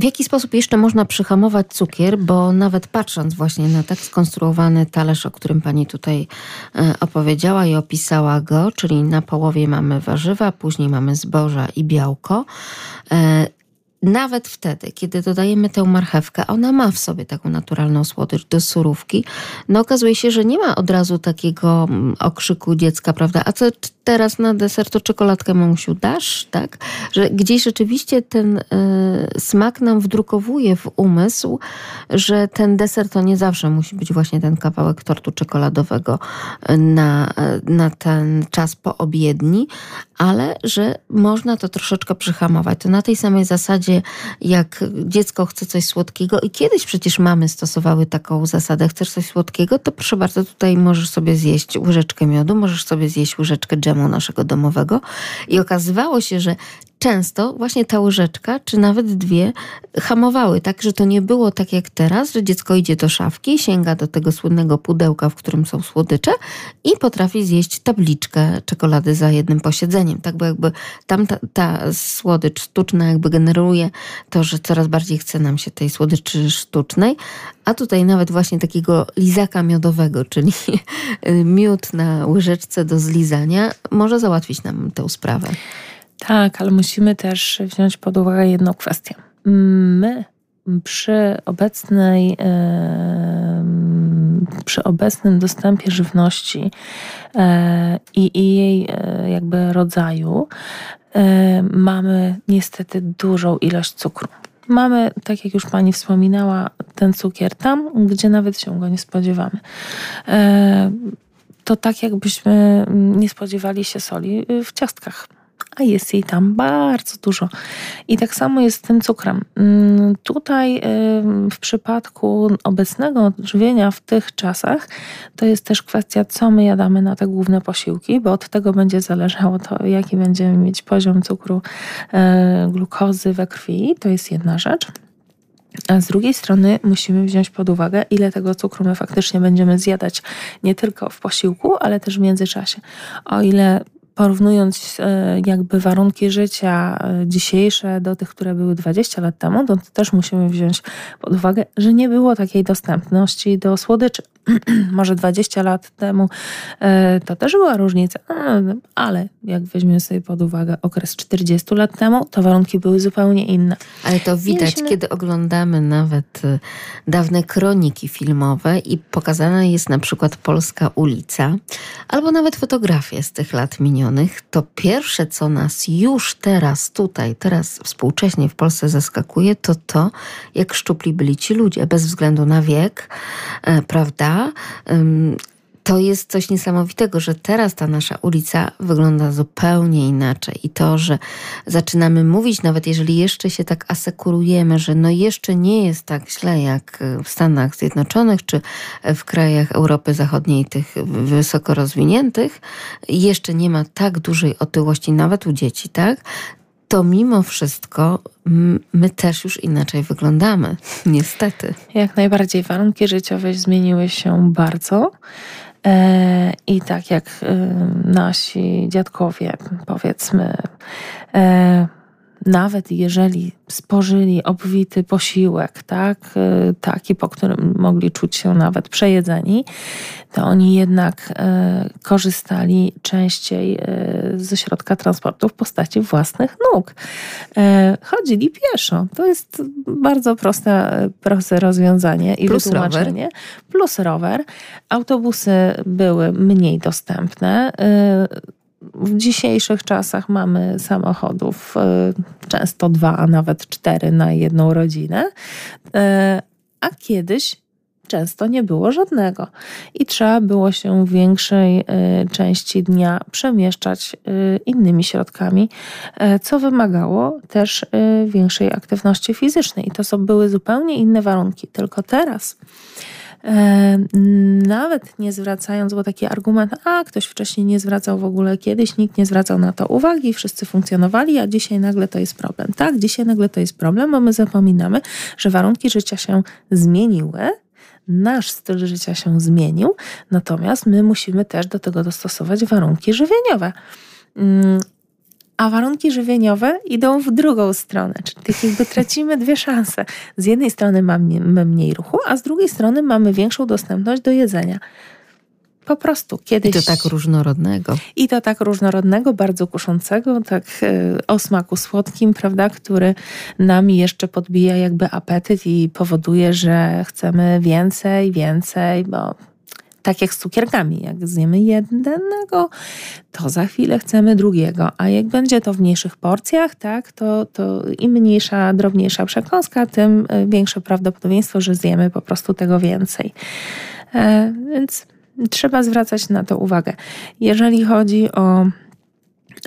W jaki sposób jeszcze można przyhamować cukier? Bo nawet patrząc właśnie na tak skonstruowany talerz, o którym pani tutaj e, opowiedziała i opisała go, czyli na połowie mamy warzywa, później mamy zboża i białko. E, nawet wtedy, kiedy dodajemy tę marchewkę, ona ma w sobie taką naturalną słodycz do surówki, no okazuje się, że nie ma od razu takiego mm, okrzyku dziecka, prawda? A co teraz na deser to czekoladkę mamusiu dasz, tak? Że gdzieś rzeczywiście ten y, smak nam wdrukowuje w umysł, że ten deser to nie zawsze musi być właśnie ten kawałek tortu czekoladowego na, na ten czas poobiedni, ale że można to troszeczkę przyhamować. To na tej samej zasadzie, jak dziecko chce coś słodkiego i kiedyś przecież mamy stosowały taką zasadę, chcesz coś słodkiego, to proszę bardzo, tutaj możesz sobie zjeść łyżeczkę miodu, możesz sobie zjeść łyżeczkę dżemu naszego domowego. I okazywało się, że często właśnie ta łyżeczka, czy nawet dwie, hamowały, tak, że to nie było tak jak teraz, że dziecko idzie do szafki, sięga do tego słynnego pudełka, w którym są słodycze i potrafi zjeść tabliczkę czekolady za jednym posiedzeniem, tak, bo jakby tam ta, ta słodycz sztuczna jakby generuje to, że coraz bardziej chce nam się tej słodyczy sztucznej, a tutaj nawet właśnie takiego lizaka miodowego, czyli miód na łyżeczce do zlizania, może załatwić nam tę sprawę. Tak, ale musimy też wziąć pod uwagę jedną kwestię. My przy obecnej, przy obecnym dostępie żywności e, i, jej e, jakby rodzaju e, mamy niestety dużą ilość cukru. Mamy, tak jak już pani wspominała, ten cukier tam, gdzie nawet się go nie spodziewamy to tak jakbyśmy nie spodziewali się soli w ciastkach jest jej tam bardzo dużo. I tak samo jest z tym cukrem. Mm, tutaj w przypadku obecnego odżywienia w tych czasach to jest też kwestia, co my jadamy na te główne posiłki, bo od tego będzie zależało to, jaki będziemy mieć poziom cukru, e, glukozy we krwi. To jest jedna rzecz. A z drugiej strony musimy wziąć pod uwagę, ile tego cukru my faktycznie będziemy zjadać nie tylko w posiłku, ale też w międzyczasie. O ile porównując e, jakby warunki życia e, dzisiejsze do tych, które były 20 lat temu, to też musimy wziąć pod uwagę, że nie było takiej dostępności do słodyczy. może 20 lat temu e, to też była różnica, ale jak weźmiemy sobie pod uwagę okres 40 lat temu, to warunki były zupełnie inne. Ale to widać, Mieliśmy... kiedy oglądamy nawet dawne kroniki filmowe i pokazana jest na przykład polska ulica, albo nawet fotografie z tych lat minionych, to pierwsze, co nas już teraz tutaj, teraz współcześnie w Polsce zaskakuje, to to, jak szczupli byli ci ludzie, bez względu na wiek, e, prawda? To jest coś niesamowitego, że teraz ta nasza ulica wygląda zupełnie inaczej. I to, że zaczynamy mówić, nawet jeżeli jeszcze się tak asekurujemy, że no jeszcze nie jest tak źle jak w Stanach Zjednoczonych czy w krajach Europy Zachodniej, tych wysoko rozwiniętych, jeszcze nie ma tak dużej otyłości, nawet u dzieci, tak? to mimo wszystko my też już inaczej wyglądamy, niestety. Jak najbardziej warunki życiowe zmieniły się bardzo. E, I tak jak e, nasi dziadkowie, powiedzmy, e, nawet jeżeli spożyli obfity posiłek, tak, y, taki, po którym mogli czuć się nawet przejedzeni, to oni jednak e, korzystali częściej e, ze środka transportu w postaci własnych nóg. Chodzili pieszo. To jest bardzo proste, proste rozwiązanie i Plus wytłumaczenie. Rower. Plus rower. Autobusy były mniej dostępne w dzisiejszych czasach mamy samochodów y, często dwa, a nawet cztery na jedną rodzinę, y, a kiedyś często nie było żadnego i trzeba było się w większej y, części dnia przemieszczać innymi środkami, co wymagało też większej aktywności fizycznej. I to są były zupełnie inne warunki. Tylko teraz nawet nie zwracając, bo taki argument, a ktoś wcześniej nie zwracał w ogóle kiedyś, nikt nie zwracał na to uwagi, wszyscy funkcjonowali, a dzisiaj nagle to jest problem. Tak, dzisiaj nagle to jest problem, bo my zapominamy, że warunki życia się zmieniły, nasz styl życia się zmienił, natomiast my musimy też do tego dostosować warunki żywieniowe. A warunki żywieniowe idą w drugą stronę, czyli tak jakby tracimy dwie szanse. Z jednej strony mamy mniej ruchu, a z drugiej strony mamy większą dostępność do jedzenia. po prostu kiedyś. I to tak różnorodnego. I to tak różnorodnego, bardzo kuszącego, tak o smaku słodkim, prawda, który nam jeszcze podbija jakby apetyt i powoduje, że chcemy więcej, więcej, bo tak jak z cukierkami. Jak zjemy jednego, to za chwilę chcemy drugiego. A jak będzie to w mniejszych porcjach, tak, to, to im mniejsza, drobniejsza przekąska, tym e, większe prawdopodobieństwo, że zjemy po prostu tego więcej. E, więc trzeba zwracać na to uwagę. Jeżeli chodzi o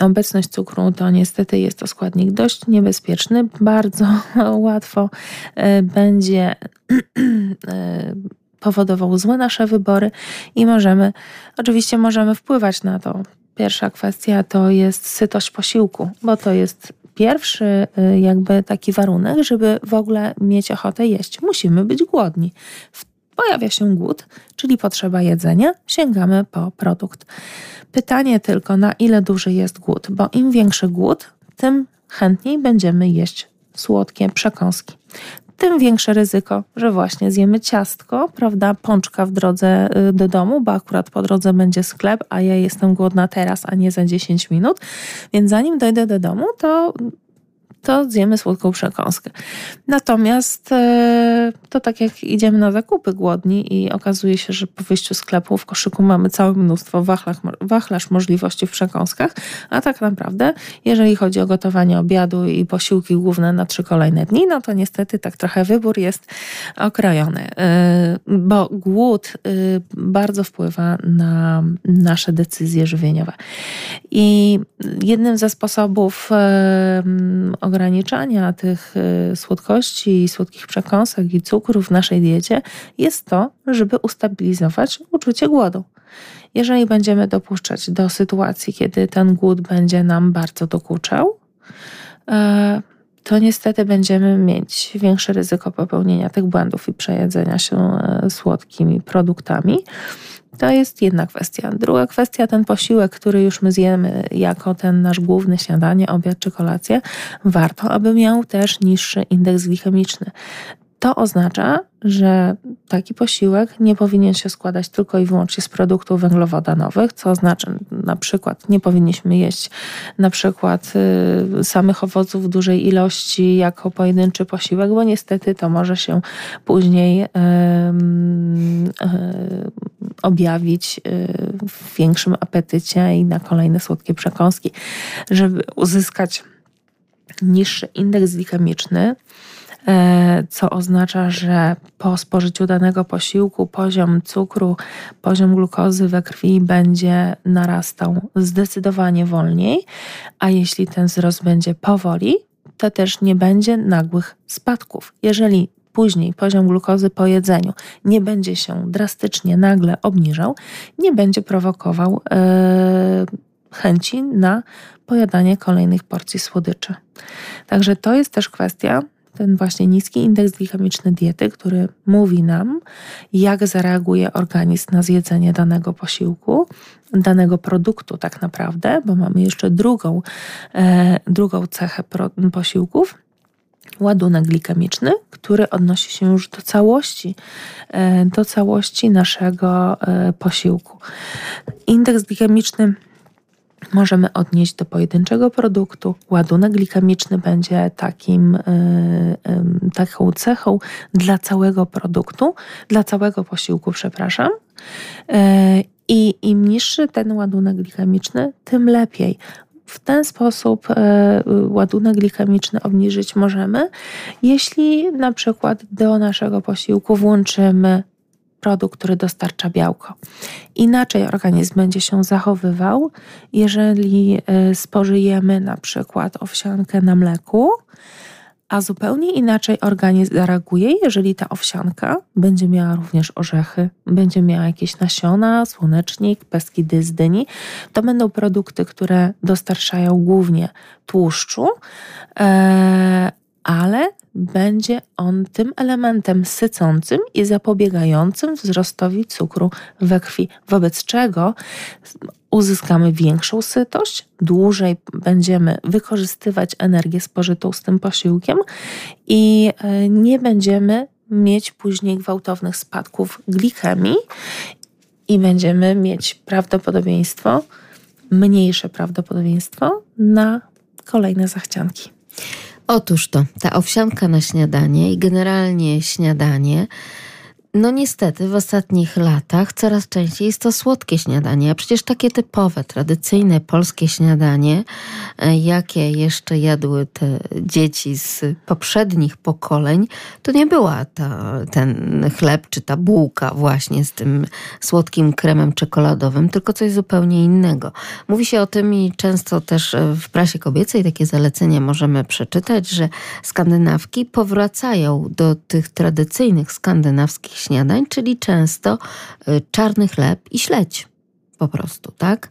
obecność cukru, to niestety jest to składnik dość niebezpieczny. Bardzo łatwo e, będzie e, powodował złe nasze wybory i możemy, oczywiście możemy wpływać na to. Pierwsza kwestia to jest sytość posiłku, bo to jest pierwszy y, jakby taki warunek, żeby w ogóle mieć ochotę jeść. Musimy być głodni. Pojawia się głód, czyli potrzeba jedzenia, sięgamy po produkt. Pytanie tylko, na ile duży jest głód, bo im większy głód, tym chętniej będziemy jeść słodkie przekąski tym większe ryzyko, że właśnie zjemy ciastko, prawda, pączka w drodze y, do domu, bo akurat po drodze będzie sklep, a ja jestem głodna teraz, a nie za 10 minut. Więc zanim dojdę do domu, to to zjemy słodką przekąskę. Natomiast e, to tak jak idziemy na zakupy głodni i okazuje się, że po wyjściu z sklepu w koszyku mamy całe mnóstwo wachlarz, wachlarz możliwości w przekąskach, a tak naprawdę jeżeli chodzi o gotowanie obiadu i posiłki główne na trzy kolejne dni, no to niestety tak trochę wybór jest okrojony, e, bo głód e, bardzo wpływa na nasze decyzje żywieniowe. I jednym ze sposobów ograniczania tych y, słodkości, słodkich przekąsek i cukrów w naszej diecie jest to, żeby ustabilizować uczucie głodu. Jeżeli będziemy dopuszczać do sytuacji, kiedy ten głód będzie nam bardzo dokuczał, e, to niestety będziemy mieć większe ryzyko popełnienia tych błędów i przejedzenia się e, słodkimi produktami. To jest jedna kwestia. Druga kwestia, ten posiłek, który już my zjemy jako ten nasz główny śniadanie, obiad czy kolację, warto, aby miał też niższy indeks glikemiczny. To oznacza, że taki posiłek nie powinien się składać tylko i wyłącznie z produktów węglowodanowych, co oznacza na przykład nie powinniśmy jeść na przykład y, samych owoców w dużej ilości jako pojedynczy posiłek, bo niestety to może się później y, y, objawić w większym apetycie i na kolejne słodkie przekąski. Żeby uzyskać niższy indeks glikemiczny, E, co oznacza, że po spożyciu danego posiłku poziom cukru, poziom glukozy we krwi będzie narastał zdecydowanie wolniej, a jeśli ten wzrost będzie powoli, to też nie będzie nagłych spadków. Jeżeli później poziom glukozy po jedzeniu nie będzie się drastycznie nagle obniżał, nie będzie prowokował yy, chęci na pojadanie kolejnych porcji słodyczy. Także to jest też kwestia, ten właśnie niski indeks glikemiczny diety, który mówi nam, jak zareaguje organizm na zjedzenie danego posiłku, danego produktu tak naprawdę, bo mamy jeszcze drugą, e, drugą cechę pro, posiłków, ładunek glikemiczny, który odnosi się już do całości, e, do całości naszego e, posiłku. Indeks glikemiczny możemy odnieść do pojedynczego produktu. Ładunek glikemiczny będzie takim, y, taką cechą dla całego produktu, dla całego posiłku, przepraszam. Y, I im niższy ten ładunek glikemiczny, tym lepiej. W ten sposób y, ładunek glikemiczny obniżyć możemy, jeśli na przykład do naszego posiłku włączymy produkt, który dostarcza białko. Inaczej organizm będzie się zachowywał, jeżeli e, spożyjemy na przykład owsiankę na mleku, a zupełnie inaczej organizm zareaguje, jeżeli ta owsianka będzie miała również orzechy, będzie miała jakieś nasiona, słonecznik, pestki z dyni. To będą produkty, które dostarczają głównie tłuszczu, e, ale będzie on tym elementem sycącym i zapobiegającym wzrostowi cukru we krwi, wobec czego uzyskamy większą sytość, dłużej będziemy wykorzystywać energię spożytą z tym posiłkiem i e, nie będziemy mieć później gwałtownych spadków glikemii i będziemy mieć prawdopodobieństwo, mniejsze prawdopodobieństwo na kolejne zachcianki. Otóż to, ta owsianka na śniadanie i generalnie śniadanie no niestety w ostatnich latach coraz częściej jest to słodkie śniadanie, a przecież takie typowe, tradycyjne polskie śniadanie, e, jakie jeszcze jadły te dzieci z poprzednich pokoleń, to nie była ta, ten chleb czy ta bułka właśnie z tym słodkim kremem czekoladowym, tylko coś zupełnie innego. Mówi się o tym i często też w prasie kobiecej takie zalecenia możemy przeczytać, że skandynawki powracają do tych tradycyjnych skandynawskich śniadań, czyli często y, czarny chleb i śledź po prostu, tak?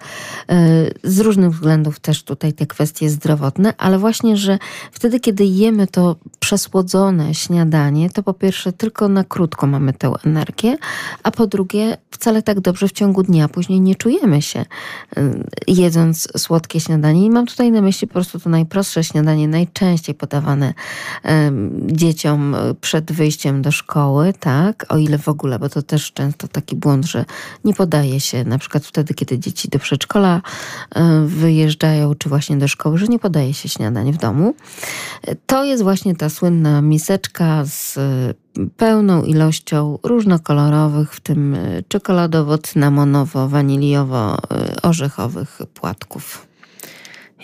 Y, z różnych względów też tutaj te kwestie zdrowotne, ale właśnie, że wtedy, kiedy jemy to przesłodzone śniadanie, to po pierwsze tylko na krótko mamy tę energię, a po drugie wcale tak dobrze w ciągu dnia później nie czujemy się y, jedząc słodkie śniadanie. I mam tutaj na myśli po prostu to najprostsze śniadanie, najczęściej podawane dzieciom przed wyjściem do szkoły, tak? O ile w ogóle, bo to też często taki błąd, że nie podaje się na przykład wtedy, kiedy dzieci do przedszkola e, wyjeżdżają, czy właśnie do szkoły, że nie podaje się śniadań w domu. To jest właśnie ta słynna miseczka z pełną ilością różnokolorowych, w tym czekoladowo, cynamonowo, waniliowo, orzechowych płatków.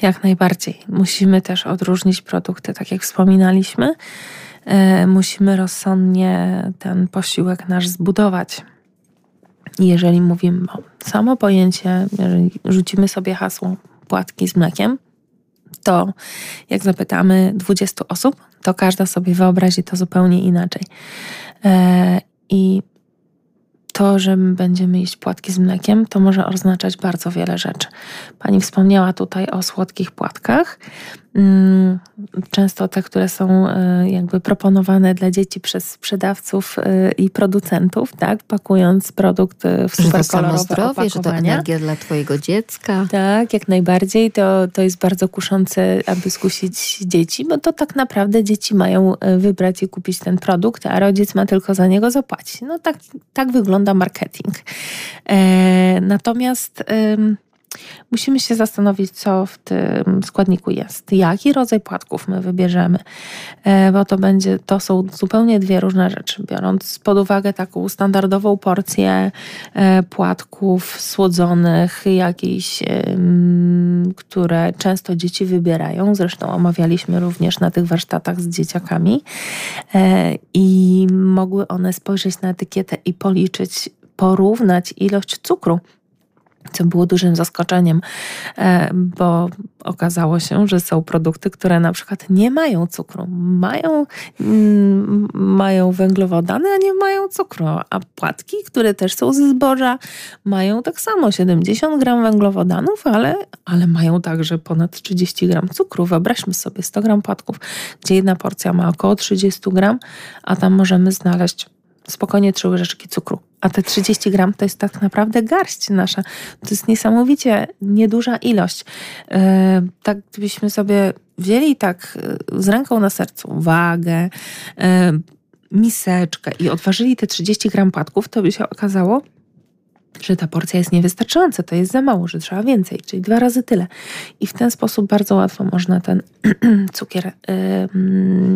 Jak najbardziej. Musimy też odróżnić produkty, tak jak wspominaliśmy. E, musimy rozsądnie ten posiłek nasz zbudować jeżeli mówimy o samo pojęcie, jeżeli rzucimy sobie hasło płatki z mlekiem, to jak zapytamy 20 osób, to każda sobie wyobrazi to zupełnie inaczej. E, I to, że będziemy jeść płatki z mlekiem, to może oznaczać bardzo wiele rzeczy. Pani wspomniała tutaj o słodkich płatkach. Mm, często te, które są e, jakby proponowane dla dzieci przez sprzedawców e, i producentów, tak? Pakując produkt w super kolorowe zdrowie, że to energia dla twojego dziecka. Tak, jak najbardziej. To, to jest bardzo kuszące, aby skusić dzieci, bo to tak naprawdę dzieci mają e, wybrać i kupić ten produkt, a rodzic ma tylko za niego zapłacić. No tak, tak wygląda marketing. E, natomiast... Musimy się zastanowić, co w tym składniku jest, jaki rodzaj płatków my wybierzemy, e, bo to będzie, to są zupełnie dwie różne rzeczy. Biorąc pod uwagę taką standardową porcję e, płatków słodzonych, jakichś, które często dzieci wybierają, zresztą omawialiśmy również na tych warsztatach z dzieciakami. E, i mogły one spojrzeć na etykietę i policzyć, porównać ilość cukru co było dużym zaskoczeniem, e, bo okazało się, że są produkty, które na przykład nie mają cukru, mają, mm, mają węglowodany, a nie mają cukru, a płatki, które też są ze zboża, mają tak samo 70 gram węglowodanów, ale, ale mają także ponad 30 gram cukru. Wyobraźmy sobie 100 gram płatków, gdzie jedna porcja ma około 30 gram, a tam możemy znaleźć spokojnie trzy łyżeczki cukru. A te 30 gram to jest tak naprawdę garść nasza. To jest niesamowicie nieduża ilość. Yy, tak gdybyśmy sobie wzięli tak e, z ręką na sercu wagę, yy, miseczkę i odważyli te 30 gram płatków, to by się okazało, że ta porcja jest niewystarczająca, to jest za mało, że trzeba więcej, czyli dwa razy tyle. I w ten sposób bardzo łatwo można ten cukier y,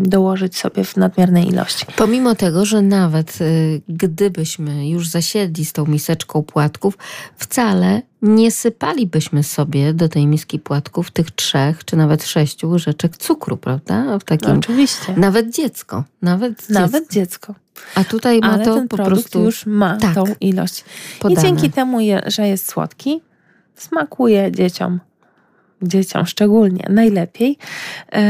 dołożyć sobie w nadmiernej ilości. Pomimo tego, że nawet y, gdybyśmy już zasiedli z tą miseczką płatków, wcale nie sypalibyśmy sobie do tej miski płatków tych trzech czy nawet sześciu łyżeczek cukru, prawda? W takim, no, oczywiście. Nawet dziecko. Nawet dziecko. Nawet dziecko. A tutaj ma Ale to ten po produkt prostu już ma tak, tą ilość. podane. I dzięki temu, że jest słodki, smakuje dzieciom dzieciom szczególnie najlepiej yy,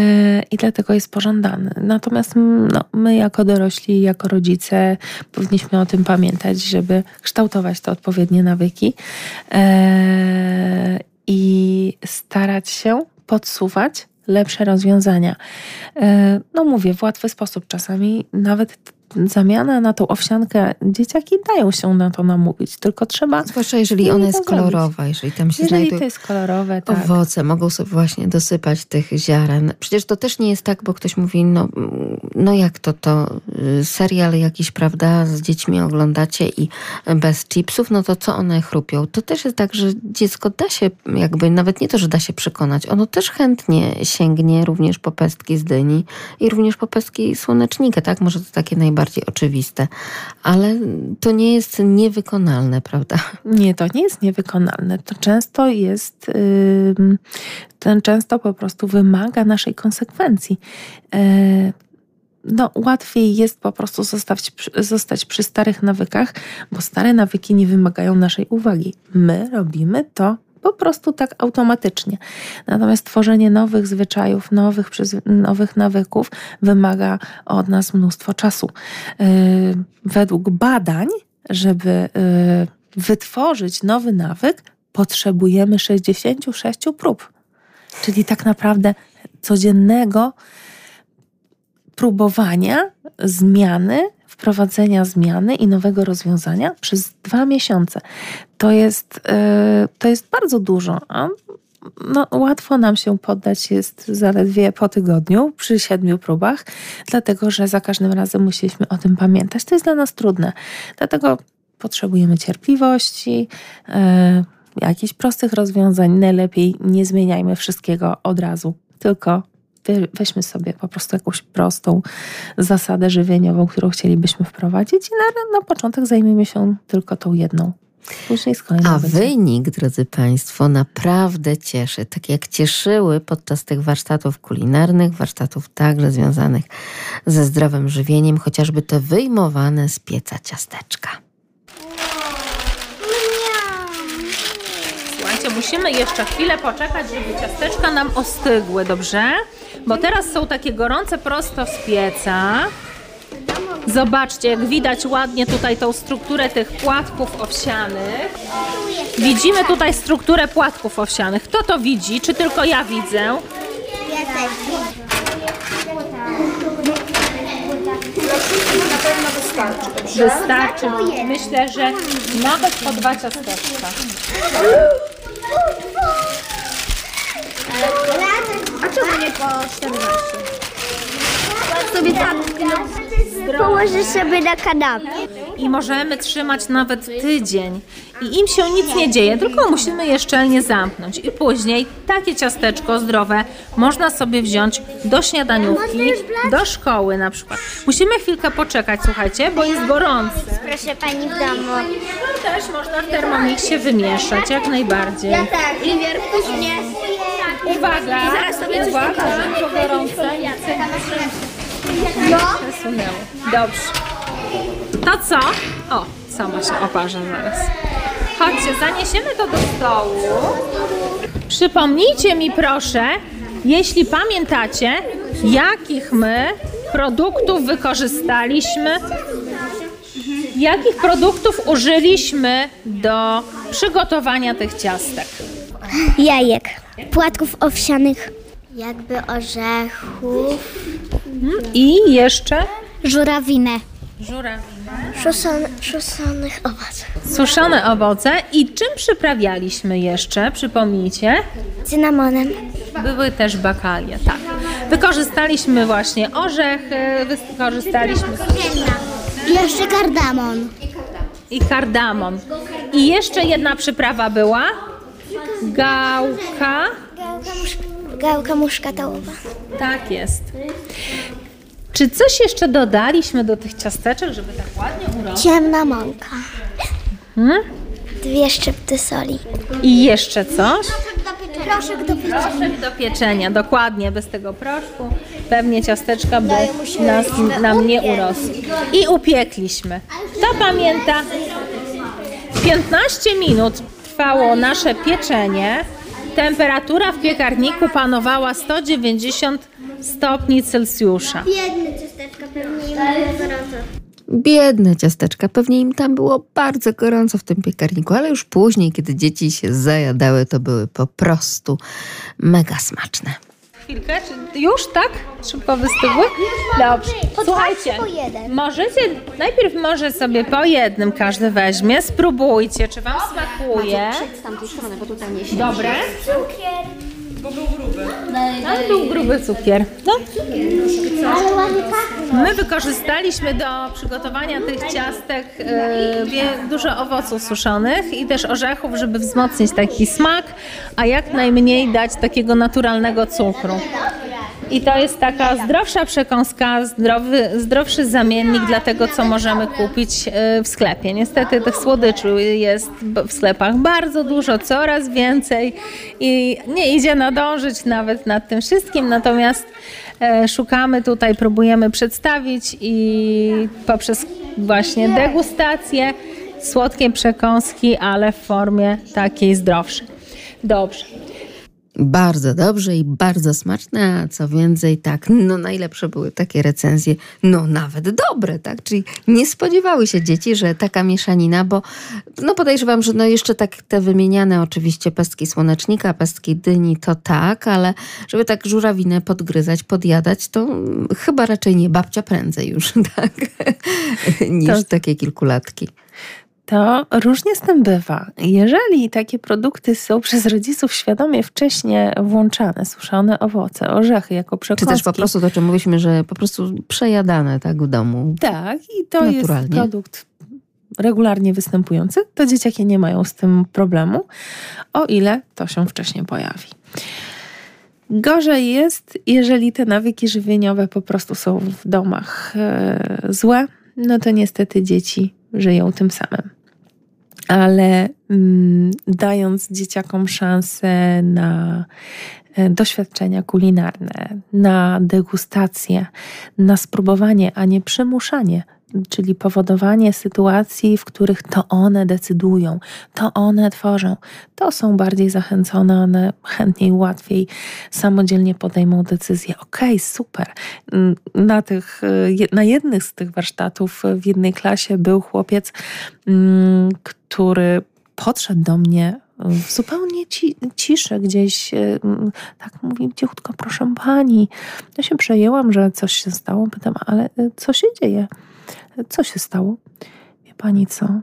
i dlatego jest pożądany. Natomiast no, my jako dorośli, jako rodzice powinniśmy o tym pamiętać, żeby kształtować te odpowiednie nawyki yy, i starać się podsuwać lepsze rozwiązania. Yy, no mówię, w łatwy sposób czasami nawet zamiana na tą owsiankę, dzieciaki dają się na to namówić, tylko trzeba... Zwłaszcza jeżeli ona jest zrobić. kolorowa, jeżeli tam się Jeżeli to jest kolorowe, tak. owoce, mogą sobie właśnie dosypać tych ziaren. Przecież to też nie jest tak, bo ktoś mówi, no, no jak to, to y, serial jakiś, prawda, z dziećmi oglądacie i bez chipsów, no to co one chrupią? To też jest tak, że dziecko da się jakby, nawet nie to, że da się przekonać, ono też chętnie sięgnie również po pestki z dyni i również po pestki słonecznika, tak? Może to takie najbardziej oczywiste, ale to nie jest niewykonalne, prawda? Nie, to nie jest niewykonalne. To często jest, ten często po prostu wymaga naszej konsekwencji. E, No, łatwiej jest po prostu zostać, zostać przy starych nawykach, bo stare nawyki nie wymagają naszej uwagi. My robimy to po prostu tak automatycznie. Natomiast tworzenie nowych zwyczajów, nowych, nowych nawyków wymaga od nas mnóstwo czasu. Yy, Według badań, żeby yy, wytworzyć nowy nawyk, potrzebujemy 66 prób. Czyli tak naprawdę codziennego próbowania zmiany, wprowadzenia zmiany i nowego rozwiązania przez dwa miesiące. To jest, yy, to jest bardzo dużo. A no, łatwo nam się poddać jest zaledwie po tygodniu przy siedmiu próbach, dlatego że za każdym razem musieliśmy o tym pamiętać. To jest dla nas trudne. Dlatego potrzebujemy cierpliwości, yy, jakichś prostych rozwiązań. Najlepiej nie zmieniajmy wszystkiego od razu, tylko weźmy sobie po prostu jakąś prostą zasadę żywieniową, którą chcielibyśmy wprowadzić i na, na początek zajmiemy się tylko tą jedną. Później z kolejną A będzie. wynik, drodzy Państwo, naprawdę cieszy. Tak jak cieszyły podczas tych warsztatów kulinarnych, warsztatów także związanych ze zdrowym żywieniem, chociażby te wyjmowane z pieca ciasteczka. Słuchajcie, musimy jeszcze chwilę poczekać, żeby ciasteczka nam ostygły, dobrze? Bo teraz są takie gorące prosto z pieca. Zobaczcie, jak widać ładnie tutaj tą strukturę tych płatków owsianych. Widzimy tutaj strukturę płatków owsianych. Kto to widzi? Czy tylko ja widzę? Wystarczy. Myślę, że nawet po dwa ciasteczka. A czemu nie po 14? Sobie tam położę sobie na kanapie. I możemy trzymać nawet tydzień. I im się nic nie dzieje, tylko musimy je szczelnie zamknąć. I później takie ciasteczko zdrowe można sobie wziąć do śniadaniówki, do szkoły na przykład. Musimy chwilkę poczekać, słuchajcie, bo jest gorący. Proszę pani w domu. No też można w termomiksie wymieszać, jak najbardziej. Tak, Liwier, później. Uwaga, uwaga, to gorące. No. Przesunęło. Dobrze. To co? O, sama się oparza zaraz. Chodźcie, zaniesiemy to do stołu. Przypomnijcie mi proszę, jeśli pamiętacie, jakich my produktów wykorzystaliśmy, jakich produktów użyliśmy do przygotowania tych ciastek. Jajek. Płatków owsianych. Jakby orzechów. I jeszcze Żurawinę. żurawinę. Szusone, szusonych owoców. Suszone owoce i czym przyprawialiśmy jeszcze? Przypomnijcie. Cynamonem. Były też bakalie, tak. Wykorzystaliśmy właśnie orzechy, wykorzystaliśmy I jeszcze kardamon. i kardamon. I jeszcze jedna przyprawa była gałka. Gałka, gałka muszkatołowa. Tak jest. Czy coś jeszcze dodaliśmy do tych ciasteczek, żeby tak ładnie urosły? Ciemna mąka. Hmm? Dwie szczypty soli. I jeszcze coś? Proszek do pieczenia. Proszek do pieczenia, dokładnie. Bez tego proszku pewnie ciasteczka by nas, nam nie urosły. I upiekliśmy. Kto pamięta? 15 minut trwało nasze pieczenie. Temperatura w piekarniku panowała 190 stopni Celsjusza. Biedne ciasteczka pewnie im było gorąco. Biedne ciasteczka, pewnie im tam było bardzo gorąco w tym piekarniku, ale już później, kiedy dzieci się zajadały, to były po prostu mega smaczne. Chwilkę. Czy już, tak? Szybko wystygły? Dobrze. Słuchajcie, po jeden. możecie, najpierw może sobie po jednym każdy weźmie, spróbujcie, czy wam smakuje. Z tamtej strony, bo tutaj nie Dobre? Cukier. Ale był gruby cukier. No. Ale ładnie pachnie. My wykorzystaliśmy do przygotowania tych ciastek e, dużo owoców suszonych i też orzechów, żeby wzmocnić taki smak, a jak najmniej dać takiego naturalnego cukru. I to jest taka zdrowsza przekąska, zdrowy, zdrowszy zamiennik dla tego, co możemy kupić e, w sklepie. Niestety tych słodyczy jest w sklepach bardzo dużo, coraz więcej i nie idzie nadążyć nawet nad tym wszystkim, natomiast e, szukamy tutaj, próbujemy przedstawić i poprzez właśnie degustację słodkie przekąski, ale w formie takiej zdrowszej. Dobrze. Bardzo dobrze i bardzo smaczne, a co więcej, tak, no najlepsze były takie recenzje, no nawet dobre, tak, czyli nie spodziewały się dzieci, że taka mieszanina, bo no podejrzewam, że no jeszcze tak te wymieniane oczywiście pestki słonecznika, pestki dyni, to tak, ale żeby tak żurawinę podgryzać, podjadać, to chyba raczej nie, babcia prędzej już, tak, niż To- takie kilkulatki. To różnie z tym bywa. Jeżeli takie produkty są przez rodziców świadomie wcześniej włączane, suszone owoce, orzechy jako Czy przekąski. też po prostu to, czym mówiliśmy, że po prostu przejadane tak w domu. Tak, i to Naturalnie. jest produkt regularnie występujący, to dzieciaki nie mają z tym problemu, o ile to się wcześniej pojawi. Gorzej jest, jeżeli te nawyki żywieniowe po prostu są w domach e, złe, no to niestety dzieci żyją tym samym. Ale mm, dając dzieciakom szansę na e, doświadczenia kulinarne, na degustację, na spróbowanie, a nie przymuszanie, czyli powodowanie sytuacji, w których to one decydują, to one tworzą, to są bardziej zachęcone, one chętniej, łatwiej samodzielnie podejmą decyzję. Okej, super. Mm, Na, tych, na jednych z tych warsztatów w jednej klasie był chłopiec, mm, który podszedł do mnie w zupełnie ci, ciszy gdzieś, y, mm, tak mówi cichutko, proszę pani. Ja się przejęłam, że coś się stało. Pytam, ale y, co się dzieje? Co się stało? Wie pani co?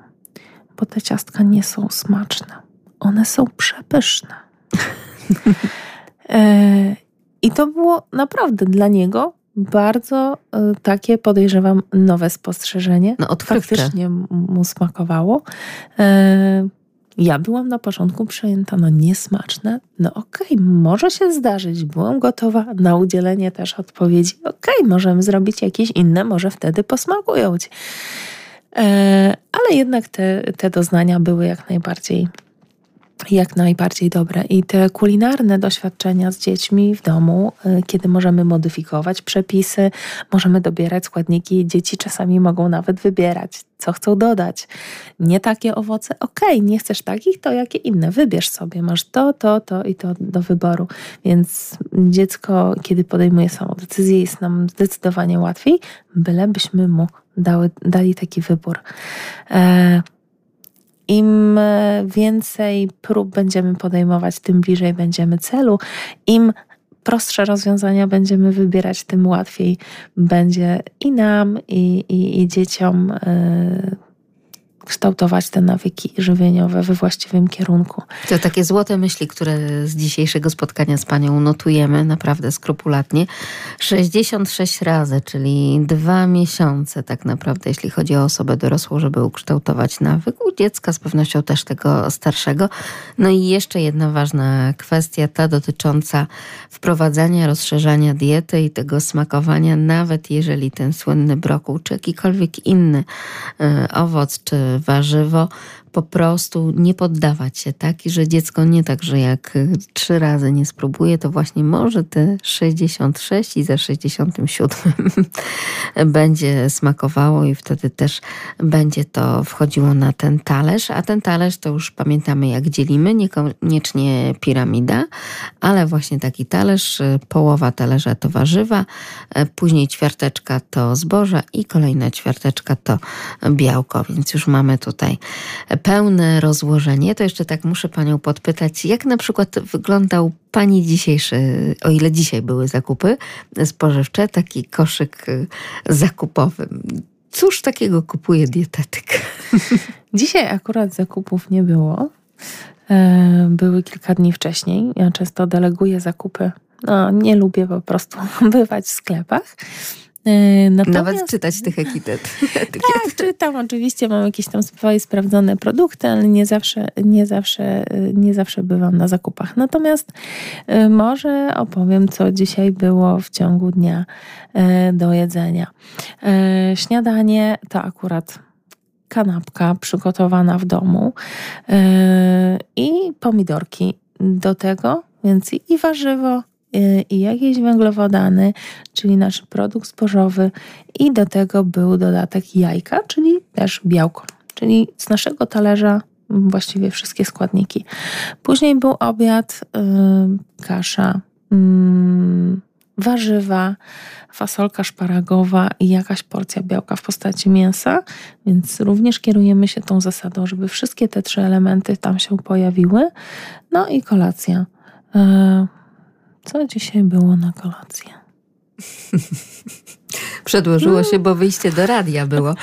Bo te ciastka nie są smaczne. One są przepyszne. E, I to było naprawdę dla niego bardzo e, takie, podejrzewam, nowe spostrzeżenie. No odkrywcze. Faktycznie mu smakowało. Ja byłam na początku przejęta, no niesmaczne. No okej, może się zdarzyć. Byłam gotowa na udzielenie też odpowiedzi. Okej, możemy zrobić jakieś inne, może wtedy posmakują ci. E, Ale jednak te, te doznania były jak najbardziej jak najbardziej dobre. I te kulinarne doświadczenia z dziećmi w domu, y, kiedy możemy modyfikować przepisy, możemy dobierać składniki, dzieci czasami mogą nawet wybierać, co chcą dodać. Nie takie owoce, okej, nie chcesz takich, to jakie inne, wybierz sobie, masz to, to, to i to do wyboru. Więc dziecko, kiedy podejmuje samą decyzję, jest nam zdecydowanie łatwiej, bylebyśmy mu dały, dali taki wybór. E, im e, więcej prób będziemy podejmować, tym bliżej będziemy celu. Im prostsze rozwiązania będziemy wybierać, tym łatwiej będzie i nam, i, i, i dzieciom e, kształtować te nawyki żywieniowe we właściwym kierunku. To takie złote myśli, które z dzisiejszego spotkania z panią notujemy naprawdę skrupulatnie. 66 razy, czyli dwa miesiące tak naprawdę, jeśli chodzi o osobę dorosłą, żeby ukształtować nawyk. U dziecka z pewnością też tego starszego. No i jeszcze jedna ważna kwestia, ta dotycząca wprowadzania, rozszerzania diety i tego smakowania, nawet jeżeli ten słynny brokuł, czy jakikolwiek inny e, owoc, czy warzywo, po prostu nie poddawać się, tak? I że dziecko nie tak, że jak y, trzy razy nie spróbuje, to właśnie może te 66 i za 67 będzie smakowało i wtedy też będzie to wchodziło na ten talerz, a ten talerz to już pamiętamy jak dzielimy, niekoniecznie piramida, ale właśnie taki talerz, y, połowa talerza to warzywa, y, później ćwiarteczka to zboża i kolejna ćwiarteczka to białko, więc już mamy tutaj pełne rozłożenie, to jeszcze tak muszę Panią podpytać, jak na przykład wyglądał Pani dzisiejszy, o ile dzisiaj były zakupy spożywcze, taki koszyk zakupowy. Cóż takiego kupuje dietetyk? Dzisiaj akurat zakupów nie było. E, były kilka dni wcześniej. Ja często deleguję zakupy. No, nie lubię po prostu bywać w sklepach. E, natomiast, Nawet czytać tych etykiet. Tak, czytam. Oczywiście mam jakieś tam swoje sprawdzone produkty, ale nie zawsze, nie zawsze, nie zawsze bywam na zakupach. Natomiast e, może opowiem, co dzisiaj było w ciągu dnia do jedzenia. Śniadanie to akurat kanapka przygotowana w domu i pomidorki do tego, więc i warzywo, i jakieś węglowodany, czyli nasz produkt spożowy, i do tego był dodatek jajka, czyli też białko, czyli z naszego talerza właściwie wszystkie składniki. Później był obiad, yy, kasza, mm, warzywa, fasolka szparagowa i jakaś porcja białka w postaci mięsa, więc również kierujemy się tą zasadą, żeby wszystkie te trzy elementy tam się pojawiły. No i kolacja. E, co dzisiaj było na kolację? Przedłożyło się, bo wyjście do radia było.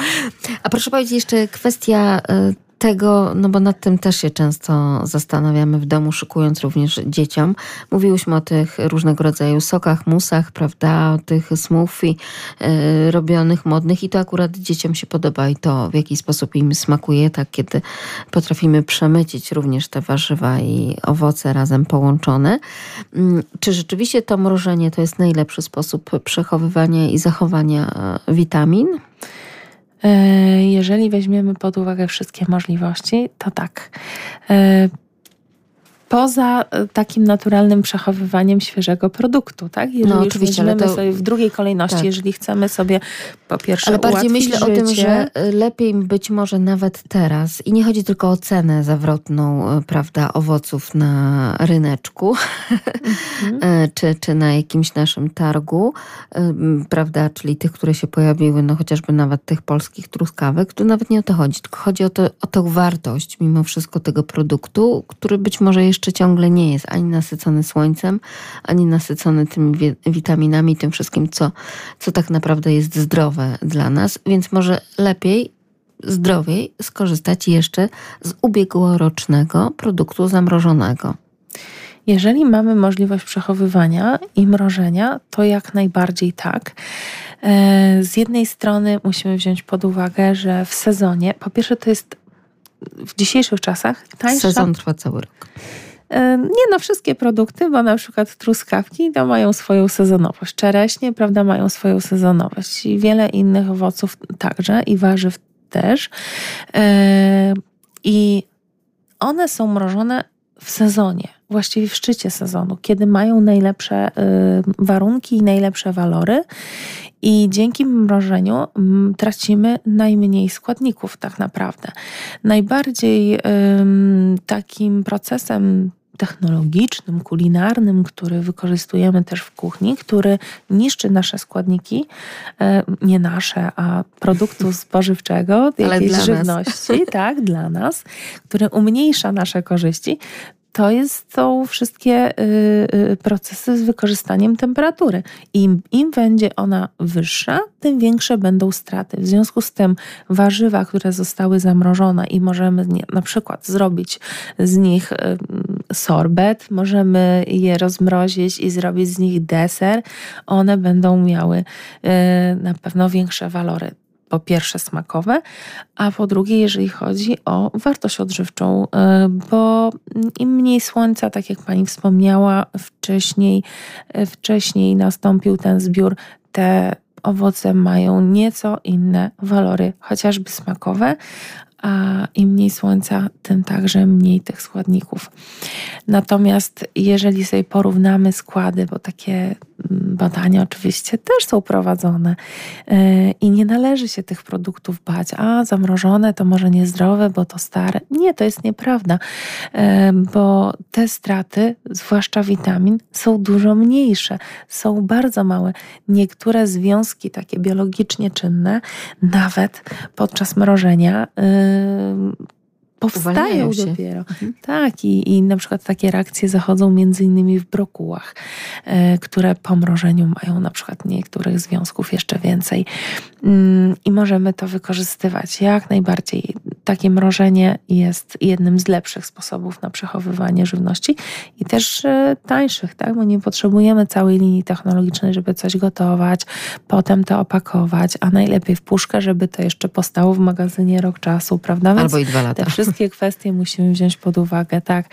A proszę powiedzieć jeszcze kwestia e, tego, no bo nad tym też się często zastanawiamy w domu, szykując również dzieciom. Mówiłyśmy o tych różnego rodzaju sokach, musach, prawda, o tych smoothie y, robionych, modnych i to akurat dzieciom się podoba i to w jaki sposób im smakuje, tak kiedy potrafimy przemycić również te warzywa i owoce razem połączone. Y, czy rzeczywiście to mrożenie to jest najlepszy sposób przechowywania i zachowania e, witamin? E, jeżeli weźmiemy pod uwagę wszystkie możliwości, to tak. Poza e, takim naturalnym przechowywaniem świeżego produktu, tak? Jeżeli no, oczywiście, ale to... sobie w drugiej kolejności, tak. jeżeli chcemy sobie po pierwsze Ale bardziej myślę życie. o tym, że e, lepiej być może nawet teraz i nie chodzi tylko o cenę zawrotną, e, prawda, owoców na ryneczku mhm. czy, czy na jakimś naszym targu, prawda, czyli tych, które się pojawiły, no chociażby nawet tych polskich truskawek, tu nawet nie o to chodzi, tylko chodzi o, to, o tą wartość mimo wszystko tego produktu, który być może jeszcze jeszcze ciągle nie jest ani nasycony słońcem, ani nasycony tymi witaminami, tym wszystkim, co, co tak naprawdę jest zdrowe dla nas, więc może lepiej zdrowiej skorzystać jeszcze z ubiegłorocznego produktu zamrożonego. Jeżeli mamy możliwość przechowywania i mrożenia, to jak najbardziej tak. E, z jednej strony musimy wziąć pod uwagę, że w sezonie, po pierwsze, to jest w dzisiejszych czasach tańsza. Sezon trwa cały rok. Nie no, wszystkie produkty, bo na przykład truskawki to mają swoją sezonowość. Czereśnie, prawda, mają swoją sezonowość i wiele innych owoców także i warzyw też. I one są mrożone w sezonie, właściwie w szczycie sezonu, kiedy mają najlepsze warunki i najlepsze walory. I dzięki mrożeniu tracimy najmniej składników, tak naprawdę. Najbardziej takim procesem technologicznym, kulinarnym, który wykorzystujemy też w kuchni, który niszczy nasze składniki, e, nie nasze, a produktu spożywczego, jakiejś żywności, nas. tak, dla nas, który umniejsza nasze korzyści, to jest, są wszystkie y, y, procesy z wykorzystaniem temperatury. Im, Im będzie ona wyższa, tym większe będą straty. W związku z tym warzywa, które zostały zamrożone i możemy na przykład zrobić z nich y, sorbet, możemy je rozmrozić i zrobić z nich deser, one będą miały na pewno większe walory po pierwsze smakowe, a po drugie, jeżeli chodzi o wartość odżywczą, e, bo im mniej słońca, tak jak pani wspomniała, wcześniej, e, wcześniej nastąpił ten zbiór, te owoce mają nieco inne walory, chociażby smakowe, a im mniej słońca, tym także mniej tych składników. Natomiast jeżeli sobie porównamy składy, bo takie badania oczywiście też są prowadzone e, i nie należy się tych produktów bać, a zamrożone to może niezdrowe, bo to stare. Nie, to jest nieprawda, e, bo te straty, zwłaszcza witamin, są dużo mniejsze, są bardzo małe. Niektóre związki takie biologicznie czynne, nawet podczas mrożenia, powstają dopiero. Mhm. Tak, i, i na przykład takie reakcje zachodzą między innymi w brokułach, e, które po mrożeniu mają na przykład niektórych związków jeszcze więcej. Mm, I możemy to wykorzystywać jak najbardziej. Takie mrożenie jest jednym z lepszych sposobów na przechowywanie żywności i też e, tańszych, tak? bo nie potrzebujemy całej linii technologicznej, żeby coś gotować, potem to opakować, a najlepiej w puszkę, żeby to jeszcze postało w magazynie rok czasu, prawda? Więc Albo i dwa lata. Te wszystkie kwestie musimy wziąć pod uwagę, tak.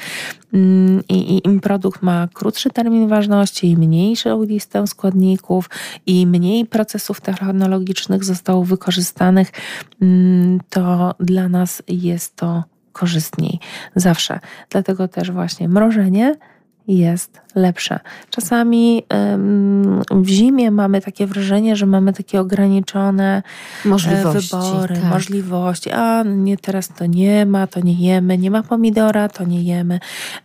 Mm, I, i im produkt ma krótszy termin ważności, i mniejszą listę składników, i mniej procesów technologicznych zostało wykorzystanych, mm, to dla nas jest to korzystniej zawsze. Dlatego też właśnie mrożenie jest lepsze. Czasami w zimie mamy takie wrażenie, że mamy takie ograniczone e, możliwości, wybory, tak. możliwości. A nie, teraz to nie ma, to nie jemy, nie ma pomidora, to nie jemy.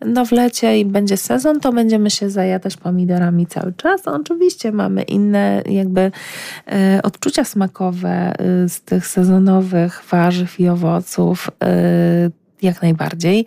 No w lecie i będzie sezon, to będziemy się zajadać pomidorami cały czas. Oczywiście mamy inne jakby e, odczucia smakowe e, z tych sezonowych warzyw i owoców, jak najbardziej.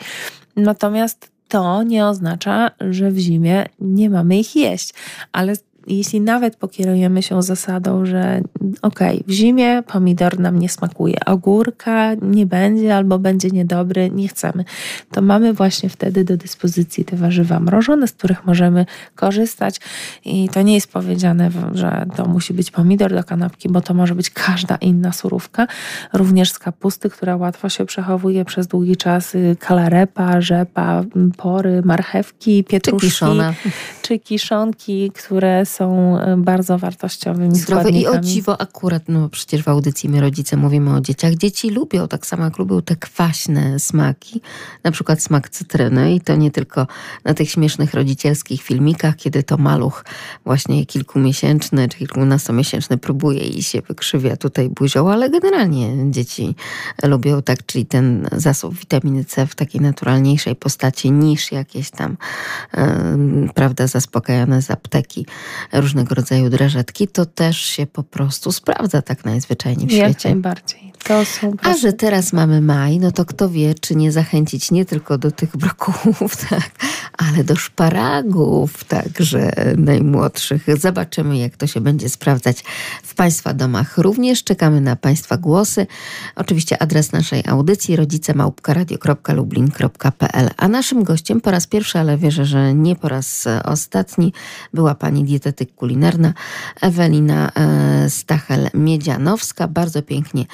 Natomiast to nie oznacza, że w zimie nie mamy ich jeść, ale jeśli nawet pokierujemy się zasadą, że okej, okay, w zimie pomidor nam nie smakuje, ogórka nie będzie albo będzie niedobry, nie chcemy, to mamy właśnie wtedy do dyspozycji te warzywa mrożone, z których możemy korzystać i to nie jest powiedziane, że to musi być pomidor do kanapki, bo to może być każda inna surówka, również z kapusty, która łatwo się przechowuje przez długi czas, y, kalarepa, rzepa, pory, marchewki, pietruszki, czy, kiszone. czy kiszonki, które są e, bardzo wartościowymi Zdrowe i o dziwo akurat, no przecież w audycji my rodzice mówimy o dzieciach. Dzieci lubią, tak samo jak lubią te kwaśne smaki, na przykład smak cytryny i to nie tylko na tych śmiesznych rodzicielskich filmikach, kiedy to maluch właśnie kilkumiesięczny czy kilkunastomiesięczny próbuje i się wykrzywia tutaj buzią, ale generalnie dzieci lubią tak, czyli ten zasób witaminy C w takiej naturalniejszej postaci niż jakieś tam, yy, prawda, zaspokajane z apteki różnego rodzaju drażetki, to też się po prostu sprawdza tak najzwyczajniej w Jak świecie. najbardziej. To są A że teraz mamy maj, no to kto wie, czy nie zachęcić nie tylko do tych brokułów, tak, ale do szparagów, także najmłodszych. Zobaczymy, jak to się będzie sprawdzać w Państwa domach. Również czekamy na Państwa głosy. Oczywiście adres naszej audycji rodzicemałpkaradio.lublin.pl A naszym gościem po raz pierwszy, ale wierzę, że nie po raz ostatni, była pani dietetyk kulinarna Ewelina e, Stachel-Miedzianowska. Bardzo pięknie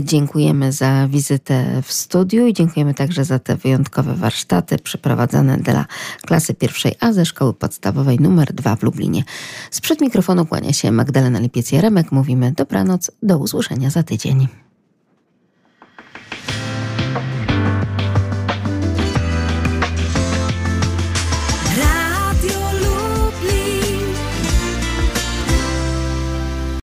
dziękujemy za wizytę w studiu i dziękujemy także za te wyjątkowe warsztaty przeprowadzane dla klasy pierwszej A ze szkoły podstawowej numer 2 w Lublinie. Sprzed mikrofonu kłania się Magdalena Lipiec-Jaremek. Mówimy dobranoc, do usłyszenia za tydzień.